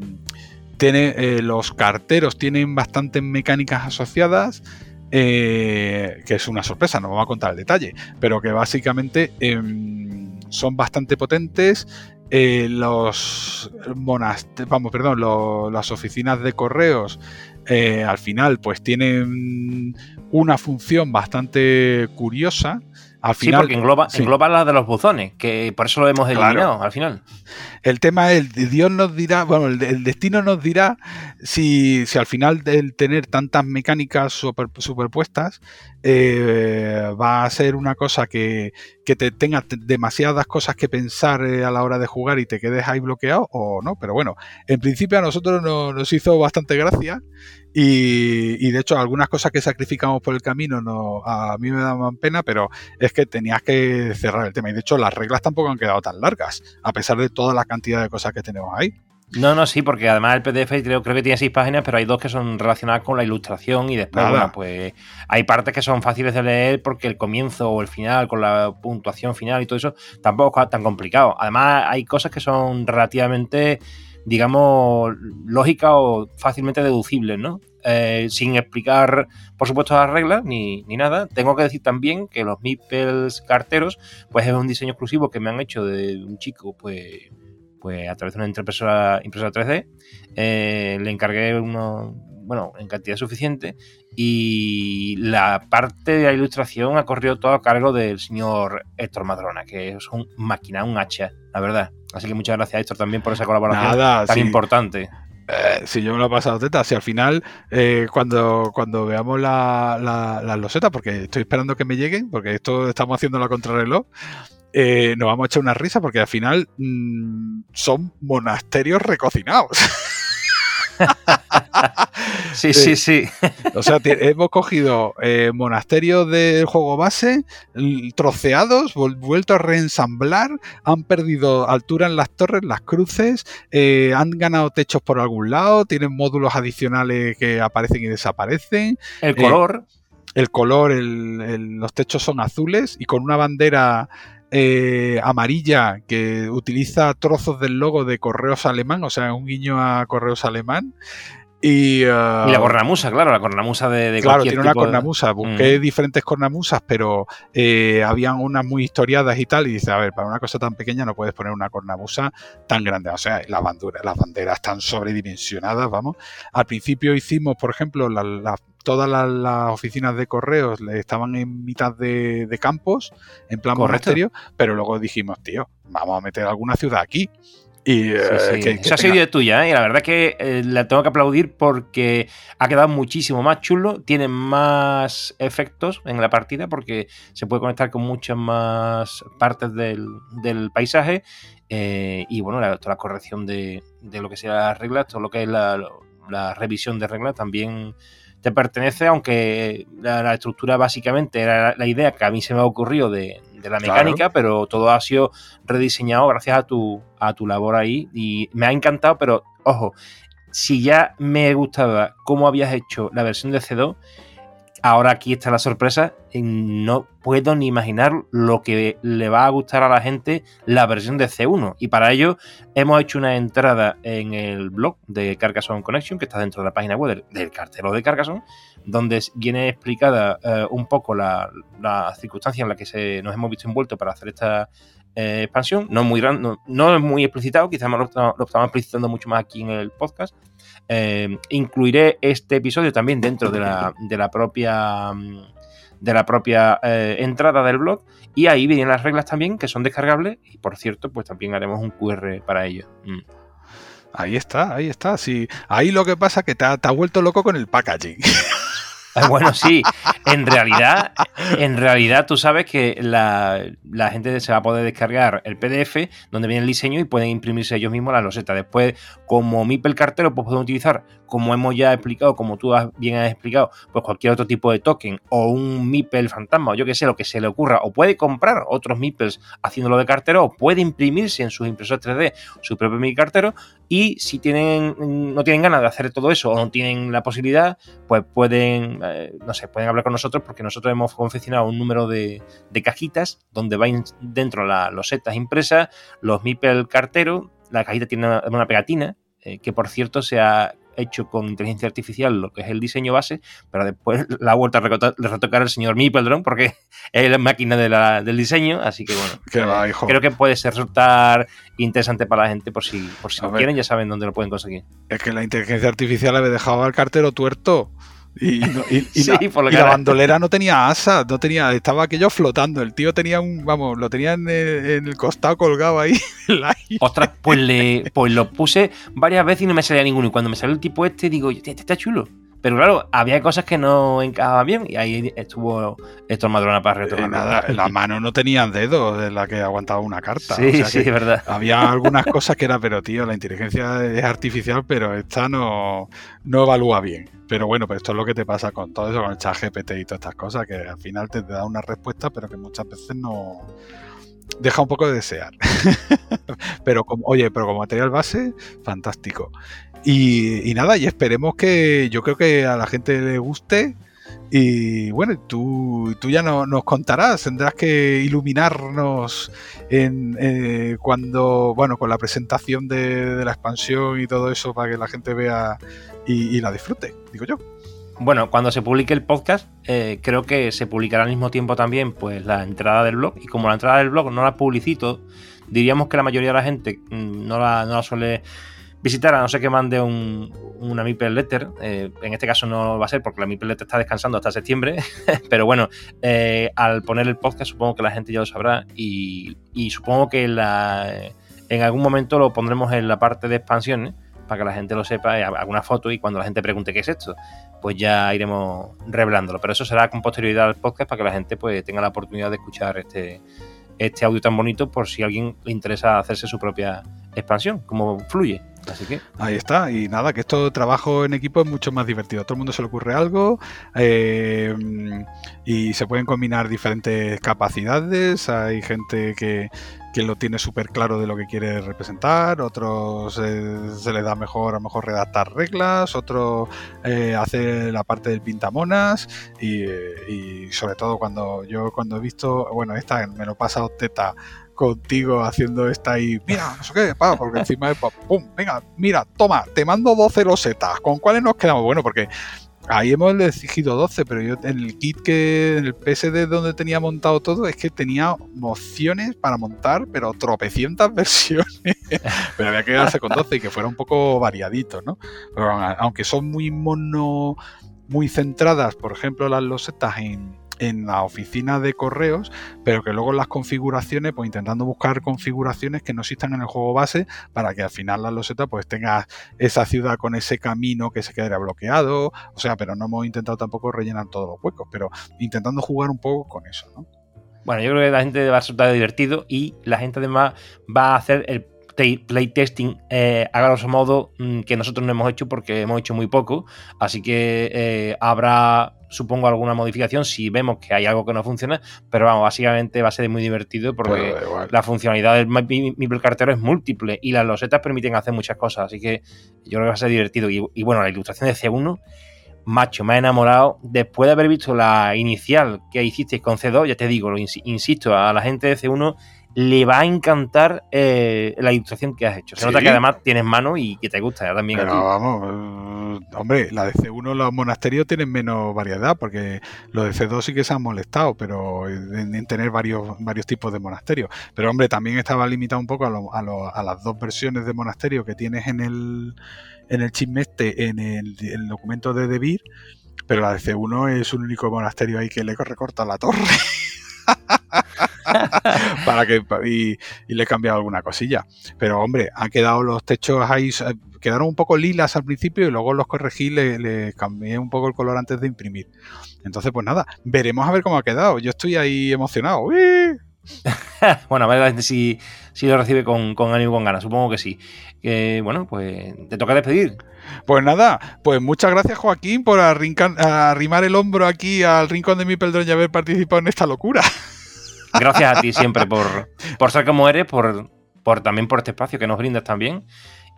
tiene, eh, los carteros tienen bastantes mecánicas asociadas. que es una sorpresa, no vamos a contar el detalle, pero que básicamente em, son bastante potentes, eh, los vamos, perdón, las oficinas de correos eh, al final pues tienen una función bastante curiosa al final, sí, porque engloba, la de los buzones, que por eso lo hemos eliminado al final. El tema es, Dios nos dirá, bueno, el, destino nos dirá si, si, al final del tener tantas mecánicas superpuestas eh, va a ser una cosa que, que te tenga demasiadas cosas que pensar eh, a la hora de jugar y te quedes ahí bloqueado o no. Pero bueno, en principio a nosotros nos hizo bastante gracia Y, de hecho, algunas cosas que sacrificamos por el camino no, a mí me daban pena, pero es que tenías que cerrar el tema. Y de hecho, las reglas tampoco han quedado tan largas, a pesar de toda la cantidad de cosas que tenemos ahí. No, no, sí, porque además el PDF creo, creo que tiene seis páginas, pero hay dos que son relacionadas con la ilustración y después, bueno, pues hay partes que son fáciles de leer porque el comienzo o el final, con la puntuación final y todo eso, tampoco es tan complicado. Además, hay cosas que son relativamente, digamos, lógicas o fácilmente deducibles, ¿no? Eh, sin explicar, por supuesto, las reglas ni, ni, nada. Tengo que decir también que los Meeples carteros, pues es un diseño exclusivo que me han hecho de un chico, pues pues a través de una impresora, impresora 3D, eh, le encargué uno, bueno, en cantidad suficiente y la parte de la ilustración ha corrido todo a cargo del señor Héctor Madrona, que es un máquina, un hacha, la verdad. Así que muchas gracias Héctor también por esa colaboración tan importante. Eh, si yo me lo he pasado teta, si al final, eh, cuando, cuando veamos las la, losetas, porque estoy esperando que me lleguen, porque esto estamos haciendo la contrarreloj, eh, nos vamos a echar una risa porque al final mm, son monasterios recocinados. sí, sí, sí. O sea, hemos cogido eh, monasterios del juego base, troceados, vuelto a reensamblar, han perdido altura en las torres, las cruces, eh, han ganado techos por algún lado, tienen módulos adicionales que aparecen y desaparecen. El color. el color, los techos son azules y con una bandera eh, amarilla que utiliza trozos del logo de Correos Alemán, o sea, un guiño a Correos Alemán. Y, la uh, cornamusa, claro, la cornamusa de, de Claro, tiene una cornamusa. Busqué mm. diferentes cornamusas, pero eh, habían unas muy historiadas y tal. Y dice, a ver, para una cosa tan pequeña no puedes poner una cornamusa tan grande. O sea, las banderas, las banderas están sobredimensionadas, vamos. Al principio hicimos, por ejemplo, todas las, oficinas de correos estaban en mitad de, campos, en plan monasterio, pero luego dijimos, tío, vamos a meter alguna ciudad aquí. Y, eh, Esa ha idea tuya, ¿eh? y la verdad es que eh, la tengo que aplaudir porque ha quedado muchísimo más chulo, tiene más efectos en la partida porque se puede conectar con muchas más partes del, paisaje y bueno, la, toda la corrección de, lo que sea las reglas, todo lo que es la, revisión de reglas también te pertenece, aunque la, estructura básicamente era la idea que a mí se me ha ocurrido de, de la mecánica, pero todo ha sido rediseñado gracias a tu, a tu labor ahí y me ha encantado, pero ojo, si ya me gustaba cómo habías hecho la versión de C2, ahora aquí está la sorpresa. No puedo ni imaginar lo que le va a gustar a la gente la versión de C1. Y para ello hemos hecho una entrada en el blog de Carcassonne Connection, que está dentro de la página web del, cartero de Carcassonne, donde viene explicada eh, un poco la, circunstancia en la que nos hemos visto envueltos para hacer esta eh, expansión. No, muy, no, no, es muy explicitado, quizás lo, lo estamos explicitando mucho más aquí en el podcast. Eh, incluiré este episodio también dentro de la, de la propia de la propia eh, entrada del blog y ahí vienen las reglas también que son descargables y por cierto pues también haremos un QR para ello. Mm. Ahí está, ahí está. Sí. Ahí lo que pasa es que te te ha vuelto loco con el packaging. Bueno, sí, en realidad, en realidad tú sabes que la, gente se va a poder descargar el PDF donde viene el diseño y pueden imprimirse ellos mismos la loseta. Después, como MIPEL cartero, pues pueden utilizar, como hemos ya explicado, como tú bien has explicado, pues cualquier otro tipo de token o un MIPEL fantasma o yo que sé, lo que se le ocurra, o puede comprar otros MIPELs haciéndolo de cartero, o puede imprimirse en sus impresores 3D su propio MIPEL cartero y si tienen no tienen ganas de hacer todo eso o no tienen la posibilidad, pues pueden eh, no sé, pueden hablar con nosotros porque nosotros hemos confeccionado un número de, cajitas donde van dentro las losetas impresas, los MIPEL cartero, la cajita tiene una, pegatina, eh, que por cierto se ha hecho con inteligencia artificial lo que es el diseño base, pero después la ha vuelto a retocar el señor Mipeldron porque es la máquina del diseño, así que bueno, eh, creo que puede ser resultar interesante para la gente por si, por si lo quieren, ya saben dónde lo pueden conseguir. Es que la inteligencia artificial había dejado al cartero tuerto. Y, la, bandolera no tenía asa, no tenía, estaba aquello flotando. El tío tenía un, vamos, lo tenía en el, costado colgado ahí. Ostras, pues, le, pues lo puse varias veces y no me salía ninguno. Y cuando me salió el tipo este, digo, este está chulo. Pero claro, había cosas que no encajaban bien y ahí estuvo Héctor Madrona para Eh, retomar. nada, en la mano no tenían dedos de la que aguantaba una carta. Sí, o sea sí, es verdad. Había algunas cosas que era, pero tío, la inteligencia es artificial, pero esta no, no evalúa bien. Pero bueno, pues esto es lo que te pasa con todo eso, con el chat GPT y todas estas cosas, que al final te da una respuesta, pero que muchas veces no deja un poco de desear. pero como, oye, pero como material base, fantástico. Y, nada, y esperemos que yo creo que a la gente le guste. Y bueno, tú, tú ya no, nos contarás, tendrás que iluminarnos en, eh, cuando, bueno, con la presentación de, la expansión y todo eso para que la gente vea y, y la disfrute, digo yo. Bueno, cuando se publique el podcast, eh, creo que se publicará al mismo tiempo también pues la entrada del blog. Y como la entrada del blog no la publicito, diríamos que la mayoría de la gente mm, no la, no la suele visitar, a no ser que mande un, una Mipel Letter. Eh, en este caso no va a ser porque la Mipel Letter está descansando hasta septiembre. Pero bueno, eh, al poner el podcast supongo que la gente ya lo sabrá. Y, supongo que la, en algún momento lo pondremos en la parte de expansiones para que la gente lo sepa, eh, alguna foto y cuando la gente pregunte qué es esto, pues ya iremos revelándolo. Pero eso será con posterioridad al podcast para que la gente pues tenga la oportunidad de escuchar este, este audio tan bonito por si a alguien le interesa hacerse su propia expansión, cómo fluye. Así que. Ahí está, y nada, que esto trabajo en equipo es mucho más divertido. A todo el mundo se le ocurre algo eh, y se pueden combinar diferentes capacidades. Hay gente que, que lo tiene súper claro de lo que quiere representar, otros eh, se les da mejor a lo mejor redactar reglas, otros eh, hacer la parte del pintamonas y, y sobre todo cuando yo cuando he visto, bueno, esta me lo he pasado teta contigo haciendo esta y mira, no sé qué, pa, porque encima es pum, venga, mira, toma, te mando 12 losetas, ¿con cuáles nos quedamos? Bueno, porque ahí hemos elegido 12, pero yo en el kit que en el PSD donde tenía montado todo es que tenía opciones para montar, pero tropecientas versiones. pero había que quedarse con 12 y que fuera un poco variadito, ¿no? Pero aunque son muy mono, muy centradas, por ejemplo, las losetas en en la oficina de correos, pero que luego las configuraciones, pues intentando buscar configuraciones que no existan en el juego base para que al final la loseta pues tenga esa ciudad con ese camino que se quedaría bloqueado, o sea, pero no hemos intentado tampoco rellenar todos los huecos, pero intentando jugar un poco con eso, ¿no? Bueno, yo creo que la gente va a resultar divertido y la gente además va a hacer el playtesting eh, a grosso modo mm, que nosotros no hemos hecho porque hemos hecho muy poco, así que eh, habrá supongo alguna modificación si vemos que hay algo que no funciona, pero vamos, básicamente va a ser muy divertido porque la funcionalidad del Mipel cartero es múltiple y las losetas permiten hacer muchas cosas, así que yo creo que va a ser divertido. Y, y bueno, la ilustración de C1, macho, me ha enamorado. Después de haber visto la inicial que hicisteis con C2, ya te digo, lo ins insisto, a la gente de C1 le va a encantar eh, la ilustración que has hecho. Se ¿Sí? nota que además tienes mano y que te gusta también. Pero vamos, eh, hombre, la de C1 los monasterios tienen menos variedad porque los de C2 sí que se han molestado, pero en, en tener varios, varios tipos de monasterios. Pero hombre, también estaba limitado un poco a, lo, a, lo, a las dos versiones de monasterio que tienes en el, en el chismeste, en el, el documento de Debir, pero la de C1 es un único monasterio ahí que le recorta la torre. para que y, y, le he cambiado alguna cosilla. Pero hombre, han quedado los techos ahí, quedaron un poco lilas al principio y luego los corregí, le, le, cambié un poco el color antes de imprimir. Entonces, pues nada, veremos a ver cómo ha quedado. Yo estoy ahí emocionado. ¡Uy! bueno, a ver si, si lo recibe con, con ánimo y con ganas, supongo que sí. Que bueno, pues te toca despedir. Pues nada, pues muchas gracias Joaquín por arrincar, arrimar el hombro aquí al rincón de mi peldrón y haber participado en esta locura. Gracias a ti siempre por, por ser como eres, por, por también por este espacio que nos brindas también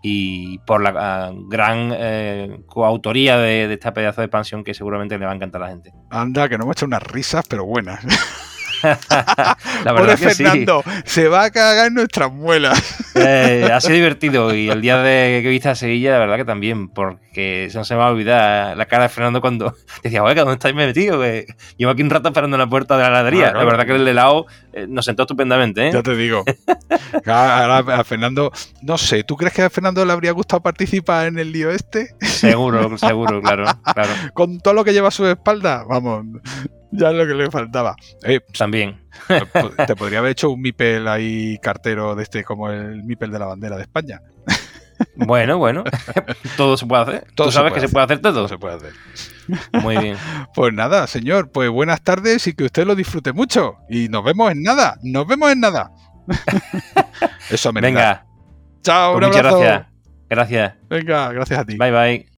y por la uh, gran eh, coautoría de, de, esta pedazo de expansión que seguramente le va a encantar a la gente. Anda, que nos hemos hecho unas risas, pero buenas. la verdad que Fernando, sí. se va a cagar en nuestras muelas. Eh, ha sido divertido y el día de que viste a Sevilla, la verdad que también, porque no se me va a olvidar la cara de Fernando cuando decía, oiga, ¿dónde estáis metido? Que llevo aquí un rato esperando en la puerta de la heladería. Claro. La verdad que el helado eh, nos sentó estupendamente. ¿eh? Ya te digo. Ahora a Fernando, no sé, ¿tú crees que a Fernando le habría gustado participar en el lío este? Seguro, seguro, claro, claro. Con todo lo que lleva a su espalda, vamos, ya es lo que le faltaba. Eh, También. Te podría haber hecho un Mipel ahí cartero de este, como el Mipel de la bandera de España. Bueno, bueno. todo se puede hacer. Todo ¿Tú sabes que se puede hacer todo? se puede hacer. Muy bien. Pues nada, señor, pues buenas tardes y que usted lo disfrute mucho. Y nos vemos en nada, nos vemos en nada. Eso me Venga, Chao, pues un muchas abrazo. gracias. Gracias. Venga, gracias a ti. Bye, bye.